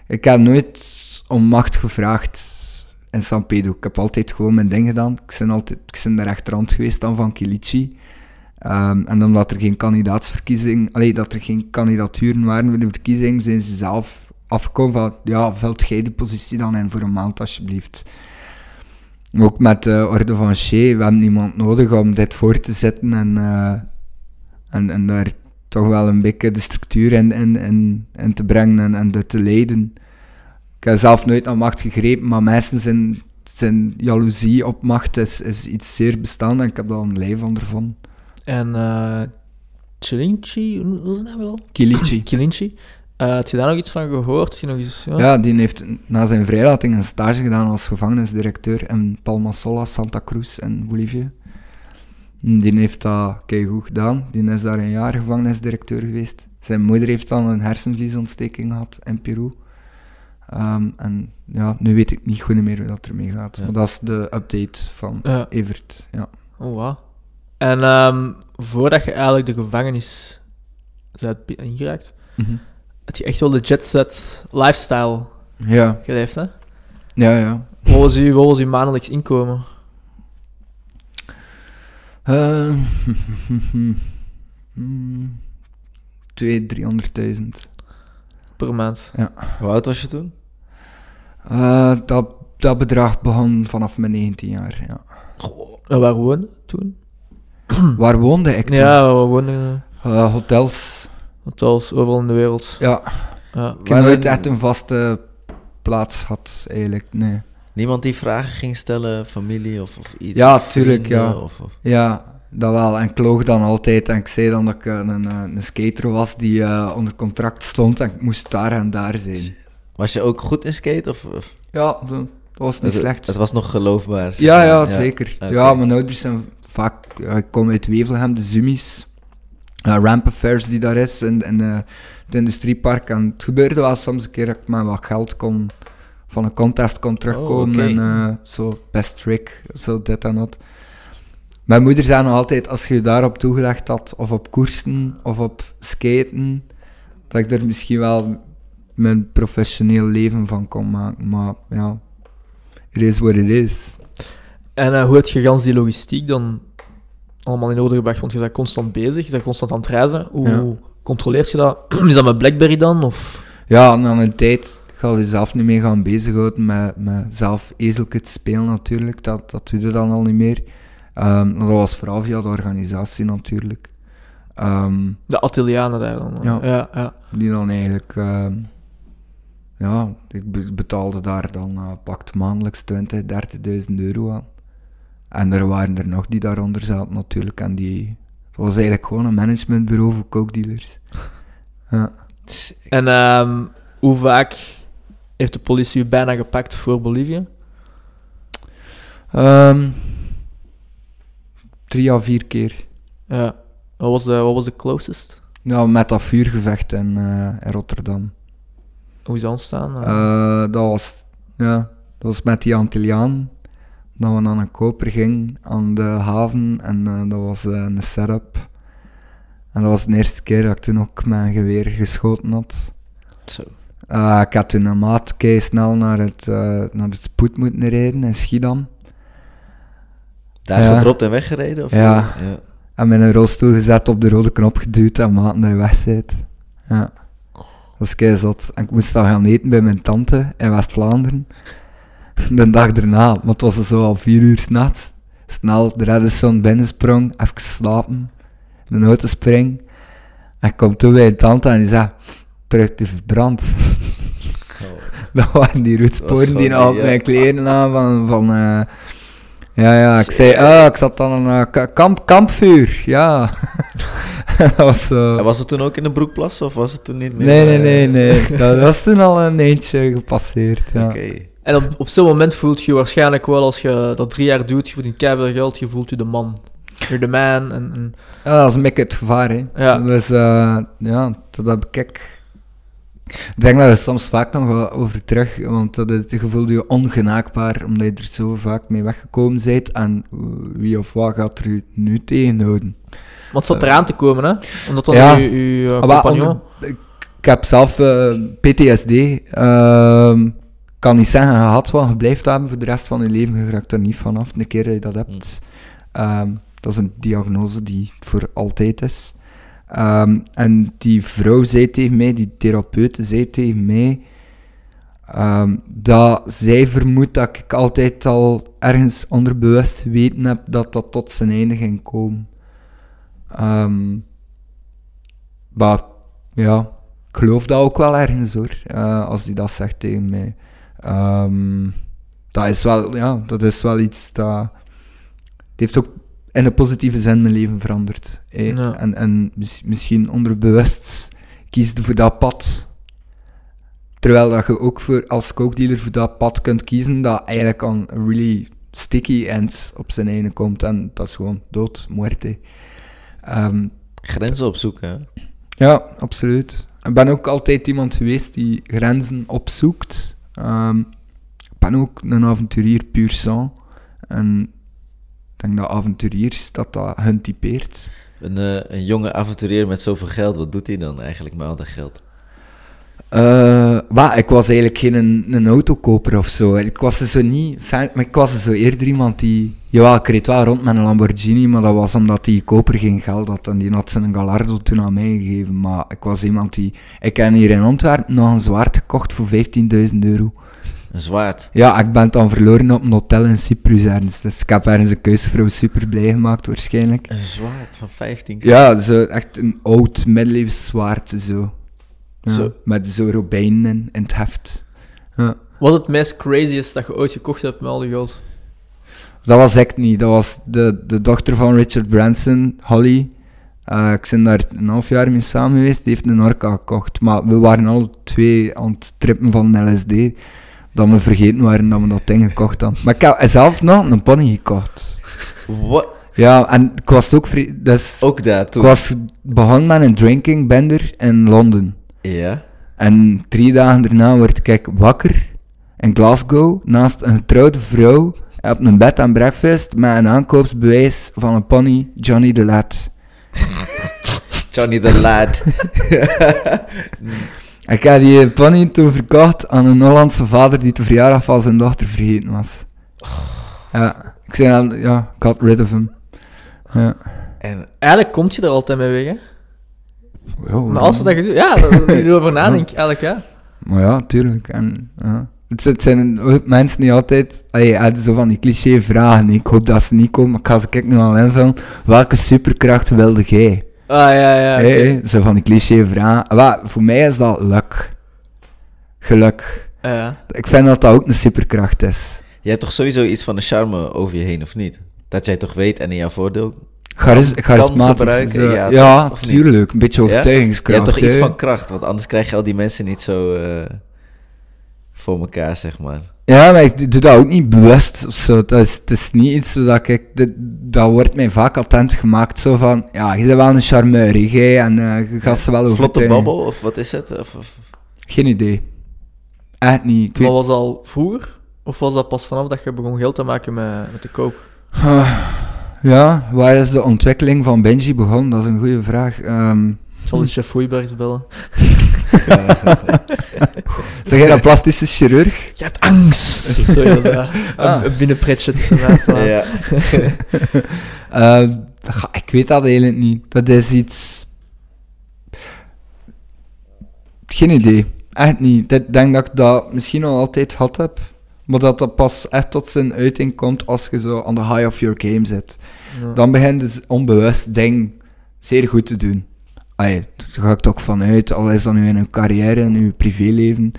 Ik heb nooit om macht gevraagd in San Pedro. Ik heb altijd gewoon mijn ding gedaan. Ik ben, altijd, ik ben de rechterhand geweest dan van Kilichi. Ehm, en omdat er geen kandidaatsverkiezing, allee, dat er geen kandidaturen waren voor de verkiezing, zijn ze zelf afgekomen van, ja, vult jij de positie dan in voor een maand alsjeblieft. Ook met de orde van Shea, we hebben niemand nodig om dit voor te zetten en, eh, en, en daar toch wel een beetje de structuur in, in, in, in te brengen en, en dat te leiden. Ik heb zelf nooit naar macht gegrepen, maar mensen zijn, zijn jaloezie op macht is, is iets zeer bestaand en ik heb dat een lijf ondervonden. En eh Chilinchi, hoe was het nou wel? Kilinchi. Eh had je daar nog iets van gehoord? Nog eens, ja? Ja, die heeft na zijn vrijlating een stage gedaan als gevangenisdirecteur in Palmasola, Santa Cruz in Bolivia. En Die heeft dat goed gedaan. Die is daar een jaar gevangenisdirecteur geweest. Zijn moeder heeft dan een hersenvliesontsteking gehad in Peru. Ehm, en ja, nu weet ik niet goed meer hoe dat ermee gaat. Ja. Maar dat is de update van Ja. Evert. Ja. Oh, wauw. En ehm, voordat je eigenlijk de gevangenis bent bi- ingeraakt, had je echt wel de jet-set lifestyle Ja, geleefd, hè? ja, ja. Wat was uw, wat was uw maandelijks inkomen? Eh, hmm, twee, driehonderdduizend. Per maand. Hoe oud was je toen? Eh, dat, dat bedrag begon vanaf mijn 19 jaar, ja. En waar woonde je toen? Waar woonde ik toen? Ja, waar woonde je? Eh, hotels. Hotels, overal in de wereld. Ja, Ja. ik heb nooit een- echt een vaste plaats gehad, eigenlijk, nee. Niemand die vragen ging stellen, familie of, of iets? Ja, of tuurlijk, vrienden ja. Of, of- Ja, dat wel. En ik loog dan altijd en ik zei dan dat ik een, een, een skater was die eh, onder contract stond en ik moest daar en daar zijn. Was je ook goed in skate? Of, of- Ja, dat was niet het, slecht. Het was nog geloofbaar. zeg Ja, ja, zeker. Oké. Ja, mijn ouders zijn vaak... ja, ik kom uit Wevelgem, de Zummies. Uh, Ramp Affairs die daar is, in, in eh, het industriepark. En het gebeurde wel soms een keer dat ik met wat geld kon... Van een contest kon terugkomen Oh, en eh, zo best trick, zo dit en dat. Mijn moeder zei nog altijd, als je je daarop toegelegd had, of op koersen, of op skaten, dat ik er misschien wel mijn professioneel leven van kon maken. Maar ja, it is what it is. En eh, hoe heb je gans die logistiek dan allemaal in orde gebracht? Want je bent constant bezig, je bent constant aan het reizen. Hoe Ja. controleert je dat? Is dat met Blackberry dan? Of? Ja, na een tijd ga je jezelf niet meer gaan bezighouden met, met zelf te spelen natuurlijk. Dat, dat doe je dan al niet meer. Ehm, dat was vooral via de organisatie natuurlijk. Ehm, De Atelianen daar dan? Ja. ja, ja. die dan eigenlijk... ehm, ja, ik be- betaalde daar dan uh, pakt maandelijks 20, 30.000 euro aan. En er waren er nog die daaronder zaten natuurlijk. En die... Dat was eigenlijk gewoon een managementbureau voor coke-dealers. Ja. En ehm, hoe vaak heeft de politie u bijna gepakt voor Bolivia? Ehm, drie à vier keer. Ja. Wat was de, wat was de closest? Ja, met dat vuurgevecht in, eh, in Rotterdam. Hoe is dat ontstaan? Eh, dat, was, ja, dat was met die Antilliaan. Dat we naar een koper gingen aan de haven. En eh, dat was eh, een setup. En dat was de eerste keer dat ik toen ook mijn geweer geschoten had. Zo. Eh, ik had toen een maat kei snel naar het, naar het spoed moeten rijden in Schiedam. Daar Ja. gedropt en weggereden? Of Ja. ja. En met een rolstoel gezet, op de rode knop geduwd en maat naar weg zit. Ja. Dat is kei zot. En ik moest dan gaan eten bij mijn tante in West-Vlaanderen. De dag daarna, maar het was zo al vier uur s'nachts. Snel de reddenson binnensprong, even slapen, in de auto spring. En ik kom toen bij mijn tante en die zei, terug te verbrand. Oh. Dat waren die roetsporen die op mijn kleren aan van... van eh, ja, ja, ik zei, ah, ik zat dan een eh, ka- kamp, kampvuur, ja. dat was. En was het toen ook in de broekplas of was het toen niet meer? Nee, nee, eh, nee, nee. Dat was toen al een eentje gepasseerd, ja. Oké. En op, op zo'n moment voelt je waarschijnlijk wel, als je dat drie jaar doet, je verdient keihard geld, je voelt je de man. You're the man. En, en, Ja, dat is een beetje het gevaar, hè. Ja. Dus, eh, ja, dat heb ik... Ik denk dat er soms vaak nog wel over terug, want dat is, je voelt je ongenaakbaar, omdat je er zo vaak mee weggekomen bent, en wie of wat gaat er u nu tegenhouden? want het zat eraan te komen, hè? Omdat dan Ja. je, je eh, Ah, compagnon... ik, ik heb zelf eh, PTSD. ehm, Ik kan niet zeggen gehad, want je blijft hebben voor de rest van je leven. Je raakt er niet vanaf, de keer dat je dat hebt. Ehm, dat is een diagnose die voor altijd is. Ehm, en die vrouw zei tegen mij, die therapeute zei tegen mij, ehm, dat zij vermoedt dat ik altijd al ergens onderbewust weten heb dat dat tot zijn einde ging komen. Ehm, maar ja, ik geloof dat ook wel ergens hoor, eh, als hij dat zegt tegen mij. Dat is wel, ja, dat is wel iets dat... Het heeft ook in een positieve zin mijn leven veranderd. Ja. En, en mis- misschien onderbewust kiesde voor dat pad. Terwijl dat je ook voor, als coke-dealer voor dat pad kunt kiezen, dat eigenlijk aan een really sticky end op zijn einde komt. En dat is gewoon dood, muerte. Ehm, Grenzen opzoeken, hè? ja, absoluut. Ik ben ook altijd iemand geweest die grenzen opzoekt. Ehm, ik ben ook een avonturier puur sang. En denk dat avonturiers, dat dat hun typeert. Een, eh, een jonge avonturier met zoveel geld, wat doet hij dan eigenlijk met al dat geld? Maar ik was eigenlijk geen een, een autokoper of zo. Ik was er zo niet fan, maar ik was er zo eerder iemand die... Ja, ik reed wel rond met een Lamborghini, maar dat was omdat die koper geen geld had. En die had zijn Gallardo toen aan mij gegeven. Maar ik was iemand die... Ik heb hier in Antwerpen nog een zwaard gekocht voor 15.000 euro. Een zwaard. Ja, ik ben het dan verloren op een hotel in Cyprus ergens. Dus ik heb ergens een keusvrouw super blij gemaakt, waarschijnlijk. Een zwaard van 15 Ja, zo echt een oud middeleeuws zwaard, zo. Ja, Zo. Met zo robijnen in, in het heft. Ja. Wat is het meest craziest dat je ooit gekocht hebt met al die geld? Dat was ik niet. Dat was de, de dochter van Richard Branson, Holly. Eh, ik ben daar een half jaar mee samen geweest. Die heeft een orka gekocht. Maar we waren al twee aan het trippen van LSD. Dat we vergeten waren dat we dat ding gekocht hadden. Maar ik heb zelf nog een pony gekocht. Wat? Ja, en ik was ook... Dus, Ook dat ik was begonnen met een drinking bender in Londen. Ja. En drie dagen daarna werd ik wakker in Glasgow naast een getrouwde vrouw op een bed en breakfast met een aankoopsbewijs van een pony Johnny de Lad. Johnny the Lad. Ik heb die pony toen verkocht aan een Hollandse vader die de verjaardag van zijn dochter vergeten was. Ja, ik zei dan, ja, ik had rid of him. Ja. en Eigenlijk komt je er altijd mee weg, hè? Ja, Maar alles wat je doet, ja, dat ik erover nadenk, eigenlijk, ja. Maar ja, tuurlijk. En, ja. Het, zijn mensen die altijd allee, zo van die cliché vragen. Ik hoop dat ze niet komen, maar ik ga ze kijk nu al invullen. Welke superkracht wilde jij? Ah, ja, ja. hey, zo van die cliché vragen. Voor mij is dat luck. Geluk. Ja, ja. Ik vind dat dat ook een superkracht is. je hebt toch sowieso iets van de charme over je heen, of niet? Dat jij toch weet en in jouw voordeel. Charis charismatisch. gebruiken, zo- ja, ja, tuurlijk. Een beetje Ja? Je overtuigingskracht. hebt toch iets van kracht, want anders krijg je al die mensen niet zo eh, voor elkaar, zeg maar. Ja, maar ik doe dat ook niet bewust of zo. Dat is, het is niet iets dat ik... Dat, dat wordt mij vaak attent gemaakt. Zo van, ja, je bent wel een charmeur, hè, jij, en eh, je gaat ze wel Vlotte overtuigen. babbel, of wat is het? Of, of- Geen idee. Echt niet. Ik Maar weet... was dat al vroeger? Of was dat pas vanaf dat je begon geld te maken met, met de coke? Ah, ja, waar is de ontwikkeling van Benji begonnen? Dat is een goede vraag. Ehm Ik zal eens chef Foeibergs bellen. zeg jij een plastische chirurg? Je hebt angst! Sorry, dat is Ah. een, binnenpretje tussen mensen. ja. Ehm, ga- ik weet dat eigenlijk niet. Dat is iets... Geen idee. Echt niet. Ik denk dat ik dat misschien al altijd gehad heb. Maar dat dat pas echt tot zijn uiting komt als je zo on the high of your game zit. Ja. Dan begint dus onbewust ding zeer goed te doen. Allee, daar ga ik toch vanuit, al is dat nu in uw carrière, in uw privéleven,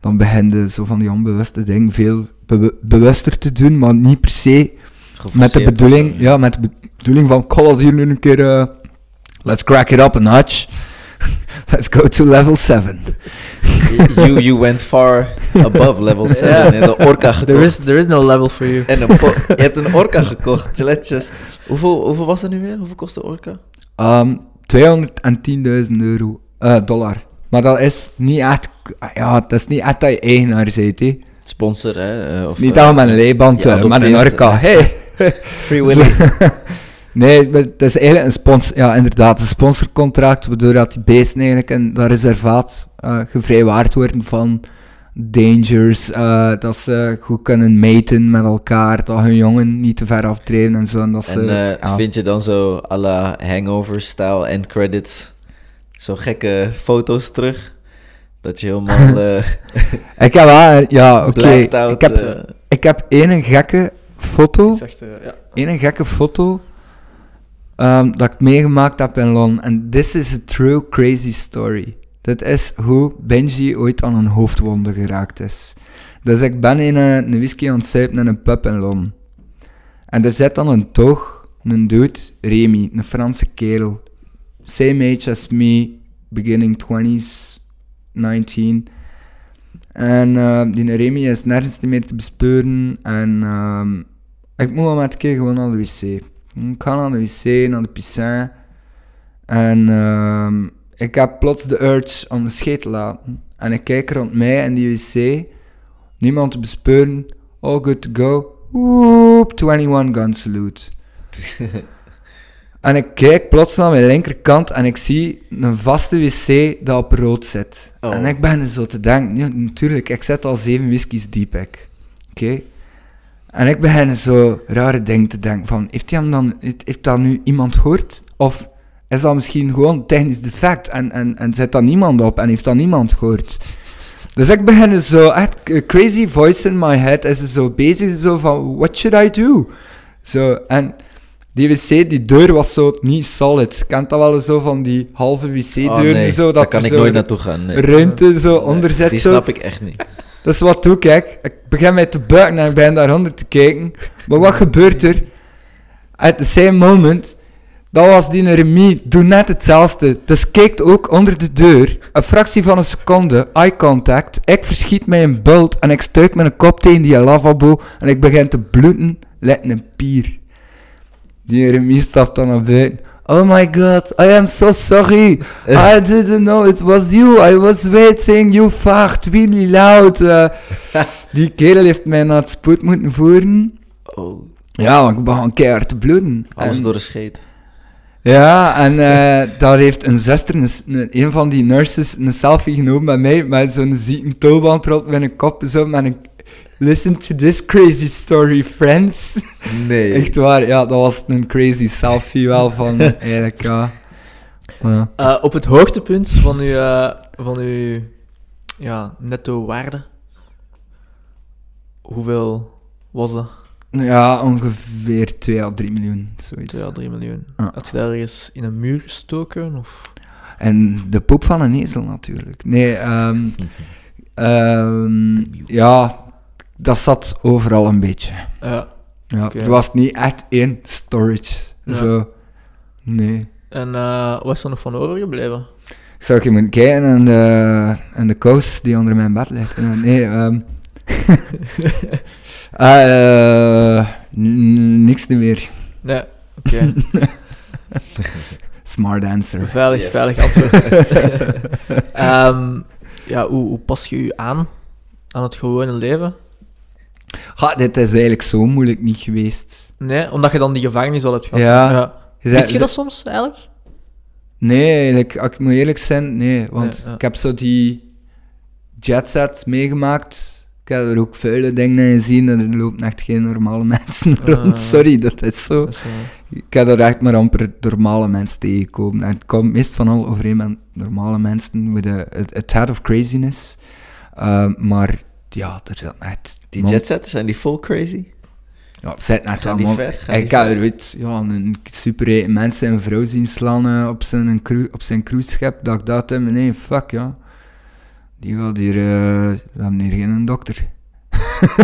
dan begin je zo van die onbewuste dingen veel bewu- bewuster te doen, maar niet per se met de bedoeling, of ja, met de bedoeling van, ga dat hier nu een keer, eh, let's crack it up a notch. let's go to level 7. You, you went far above level 7 Ja. en de orka gekocht. There is, there is no level for you. En een je hebt een orka gekocht. Let's just... Hoeveel, hoeveel was dat nu weer? Hoeveel kost de orka? Um, 210.000 euro, eh, dollar. Maar dat is niet echt, ja, dat is niet echt dat je eigenaar bent, hè. Sponsor, hè? eh, is niet eh, dat we met een leiband, eh, met een orka, hey! Free Willy. nee, het is eigenlijk een sponsor, ja inderdaad, een sponsorcontract, waardoor dat die beesten eigenlijk in dat reservaat eh gevrijwaard worden van dangers, eh, dat ze goed kunnen meten met elkaar, dat hun jongen niet te ver afdrijven en zo. En dat ze, En eh, ja. vind je dan zo à la hangover-style end credits zo gekke foto's terug? Dat je helemaal eh Ik heb wel, ja, oké, ik, heb, ik heb één gekke foto, echt, eh, ja. één gekke foto ehm, dat ik meegemaakt heb in Londen. En this is a true crazy story. Dit is hoe Benji ooit aan een hoofdwonde geraakt is. Dus ik ben in een, een whisky aan het in een pub in Londen. En er zit dan een toog, een dude, Remy, een Franse kerel. Same age as me, beginning 20s, 19. En eh, die Remy is nergens meer te bespeuren. En ehm, ik moet met een keer gewoon naar de wc. Ik ga naar de wc, naar de piscijn. En ehm, ik heb plots de urge om de scheet te laten. En ik kijk rond mij in die wc. Niemand te bespeuren. All good to go. Woep, 21 gun salute. En ik kijk plots naar mijn linkerkant en ik zie een vaste wc dat op rood zit. Oh. En ik ben zo te denken, ja, natuurlijk, ik zit al zeven whiskies diep, ik. Oké? En ik begin zo rare dingen te denken van, heeft, hij hem dan, heeft, heeft dat nu iemand gehoord? Of is dat misschien gewoon technisch defect en, en, en zit daar niemand op en heeft dat niemand gehoord? Dus ik begin zo, echt, crazy voice in my head is zo bezig, zo van, what should I do? Zo, en die wc, die deur was zo niet solid. Kent dat wel zo van die halve Oh, wc-deuren? nee, zo, dat daar kan ik zo nooit naartoe gaan. Nee. ruimte zo onder zit. Die Zo. snap ik echt niet. Dus wat doe ik? kijk? Ik begin mij te buigen en ik begin daaronder te kijken. Maar wat gebeurt er? At the same moment, dat was die Remy, doe net hetzelfde. Dus kijkt ook onder de deur, een fractie van een seconde, eye contact. Ik verschiet mij een bult en ik stuik met een kop tegen die lavabo en ik begin te bloeden, lijkt een pier. Die Remy stapt dan naar buiten. Oh my god, I am so sorry. I didn't know it was you. I was waiting. You fart really loud. Uh, die kerel heeft mij naar het spoed moeten voeren. Oh, Ja, want ik begon keihard te bloeden. alles En- door de scheet. Ja, en eh, daar heeft een zuster, een, een, van die nurses, een selfie genomen met mij, met zo'n zieke tulband rond met een kop, zo, met een... Listen to this crazy story, friends. Nee. Echt waar, ja, dat was een crazy selfie wel van, eigenlijk, ja. ja. Eh, op het hoogtepunt van uw, eh, van uw ja, netto waarde, hoeveel was dat? Ja, ongeveer 2 à 3 miljoen, zoiets. 2 à 3 miljoen. Ja. Had je daar ergens in een muur gestoken? Of? En de poep van een ezel natuurlijk. Nee, ehm, ehm, ja, dat zat overal een beetje. Ja. Ja, Oké. Er was niet echt één storage. Ja. Zo, nee. En eh, wat is er nog van overgebleven? Zou ik je moeten kijken en de, en de kous die onder mijn bed ligt? Eh, nee, ehm eh, n- niks niet meer. Nee, oké. Smart answer. veilig, Yes. veilig antwoord. Ehm, ja, hoe, hoe pas je je aan aan het gewone leven? Ha, dit is eigenlijk zo moeilijk niet geweest. Nee, omdat je dan die gevangenis al hebt gehad. Ja. Je zei- Wist je dat soms eigenlijk? Nee, eigenlijk, ik moet eerlijk zijn, nee. Want Nee, ja. ik heb zo die jetsets meegemaakt. Ik heb er ook vuile dingen in gezien en er lopen echt geen normale mensen rond. Ah. Sorry, dat is zo. Dat is, eh, Ik heb er echt maar amper normale mensen tegengekomen. En het komt meest van al overeen met normale mensen, met a tad of craziness. Uh, maar ja, er zit net... Die jetsetters, zijn die full crazy? Ja, er zit net? Gaan Ik heb er ja, een super mensen en vrouw zien slaan eh, op zijn, cru op zijn cruiseschip. Dat ik dacht, in nee, fuck ja. Die gaat hier... eh, we hebben hier geen dokter.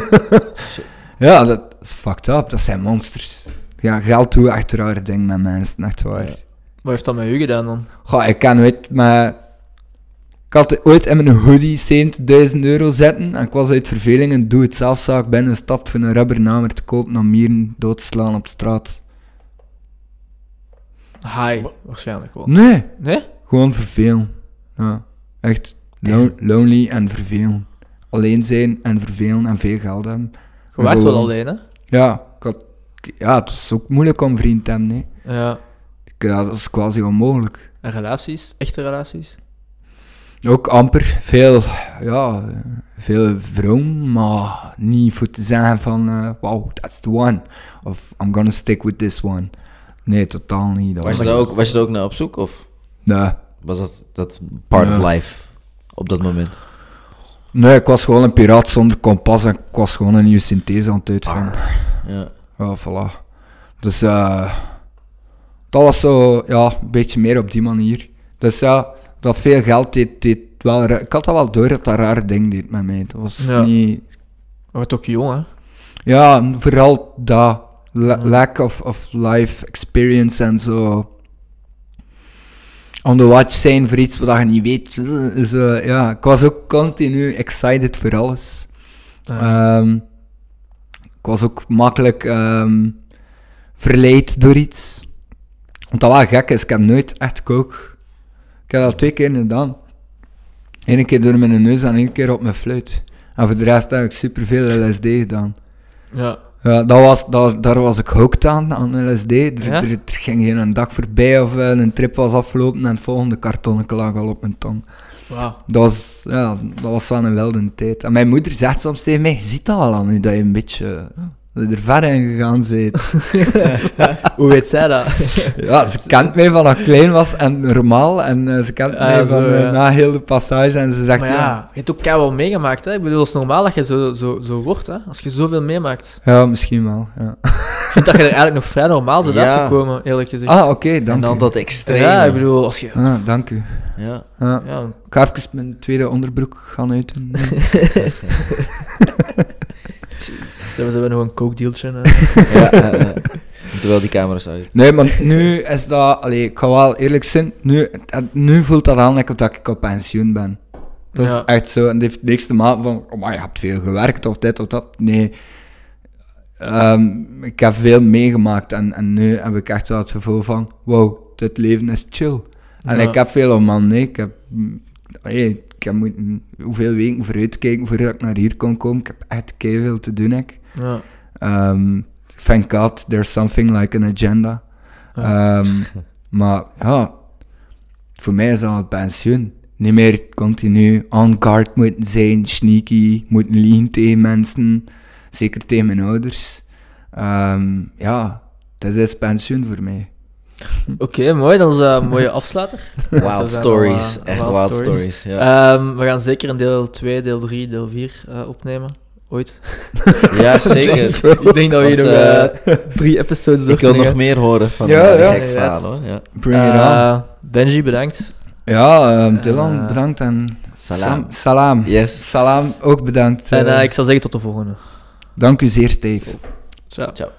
ja, dat is fucked up. Dat zijn monsters. Ja, geld doet echt rare dingen met mensen, echt waar. Wat heeft dat met u gedaan dan? Goh, ik kan ooit met... Ik had ooit in mijn hoodie 70.000 euro zetten en ik was uit verveling een doe-het-zelfzaak binnengestapt voor een rubbernamer te kopen om mieren dood te slaan op straat. Hi, waarschijnlijk wel. Nee, Nee? gewoon vervelen. Ja, echt lo- lonely en vervelen. Alleen zijn en vervelen en veel geld hebben. Je waart wel alleen, hè? Ja, ik had, ja, het is ook moeilijk om vriend te hebben, nee. Ja. Ja, dat is quasi onmogelijk. En relaties? Echte relaties? Ook amper. Veel, ja, veel vrouwen, maar niet voor te zeggen van, eh, wow, that's the one. Of I'm gonna stick with this one. Nee, totaal niet. Dat Was je, was, daar ook, was je daar ook naar op zoek? Of nee. was dat, dat part of life op dat moment? nee, ik was gewoon een piraat zonder kompas en ik was gewoon een nieuwe synthese aan het uitvinden. Ja. Ja, voilà. Dus eh dat was zo, ja, een beetje meer op die manier. Dus ja, dat veel geld deed, deed wel... Ik had dat wel door dat dat rare ding deed met mij. Dat was Ja. niet... Je wordt ook jong, hè? Ja, vooral dat. La- lack of, of life experience en zo. On the watch zijn voor iets wat je niet weet. Zo, ja, ik was ook continu excited voor alles. Ja. Ehm, ik was ook makkelijk ehm, verleid door iets. Want dat wel gek is, ik heb nooit echt kook. Ik heb dat al twee keer gedaan. Eén keer door mijn neus en één keer op mijn fluit. En voor de rest heb ik superveel LSD gedaan. ja. Ja, dat was, dat, daar was ik hooked aan, aan LSD. Er, Ja? er, er ging geen een dag voorbij of eh, een trip was afgelopen en het volgende kartonnetje lag al op mijn tong. Wauw. Dat was, ja, dat was wel een wilde tijd. En mijn moeder zegt soms tegen mij, je ziet dat al aan nu, dat je een beetje... eh, dat je er ver in gegaan bent. Hoe weet zij dat? ja, ze kent mij van dat ik klein was en normaal. En eh, ze kent Ah, mij zo, van eh, ja. na heel de passage. En ze zegt, Maar ja, je hebt ook keihard meegemaakt, hè? Ik bedoel, het is normaal dat je zo, zo, zo wordt, hè? Als je zoveel meemaakt. ja, misschien wel. Ja. Ik vind dat je er eigenlijk nog vrij normaal bent Ja. uitgekomen, eerlijk gezegd. Ah, oké, En dank dan u. dat extreme. ja, ik bedoel, als je... Ah, dank u. Ja. Ja. Ja, Ik ga even mijn tweede onderbroek gaan uiten. Ze hebben, nog een coke dealtje. hè. ja eh, eh. Terwijl die camera's uit. Nee, maar nu is dat... Allee, ik ga wel eerlijk zijn. Nu, het- nu voelt dat aan like dat ik op pensioen ben. Dat Ja. is echt zo. En de eerste maand van... Oh, maar je hebt veel gewerkt of dit of dat. Nee. Ehm, ik heb veel meegemaakt. En, en nu heb ik echt wel het gevoel van... Wow, dit leven is chill. En Ja. ik heb veel om man. Nee, ik heb... allee, ik heb moeten hoeveel weken vooruitkijken voordat ik naar hier kon komen. Ik heb echt veel te doen. Ik. Ja. Ehm, thank God, there's something like an agenda. Ja. Ehm, maar ja, voor mij is dat een pensioen. Niet meer continu on guard moeten zijn, sneaky, moeten liegen tegen mensen, zeker tegen mijn ouders. Ehm, ja, dat is pensioen voor mij. Oké, mooi. Dat is eh, een mooie afsluiter. Dat Wild stories. al, eh, Echt wild wild stories. stories. Ja, Ehm, we gaan zeker een deel 2, deel 3, deel 4 eh, opnemen. Ooit. ja zeker. Ik denk dat we hier nog eh, eh, drie episodes Ik wil nog meer horen van Ja, ja, ja. gek verhaal hoor. Ja. Bring it on. Eh, Benji, bedankt. Ja, ehm, Dylan, eh, bedankt en Salam. Sam- salam. Yes. Salam, ook bedankt. En eh. eh, ik zal zeggen tot de volgende. Dank u zeer, Steve. Ciao. Ciao.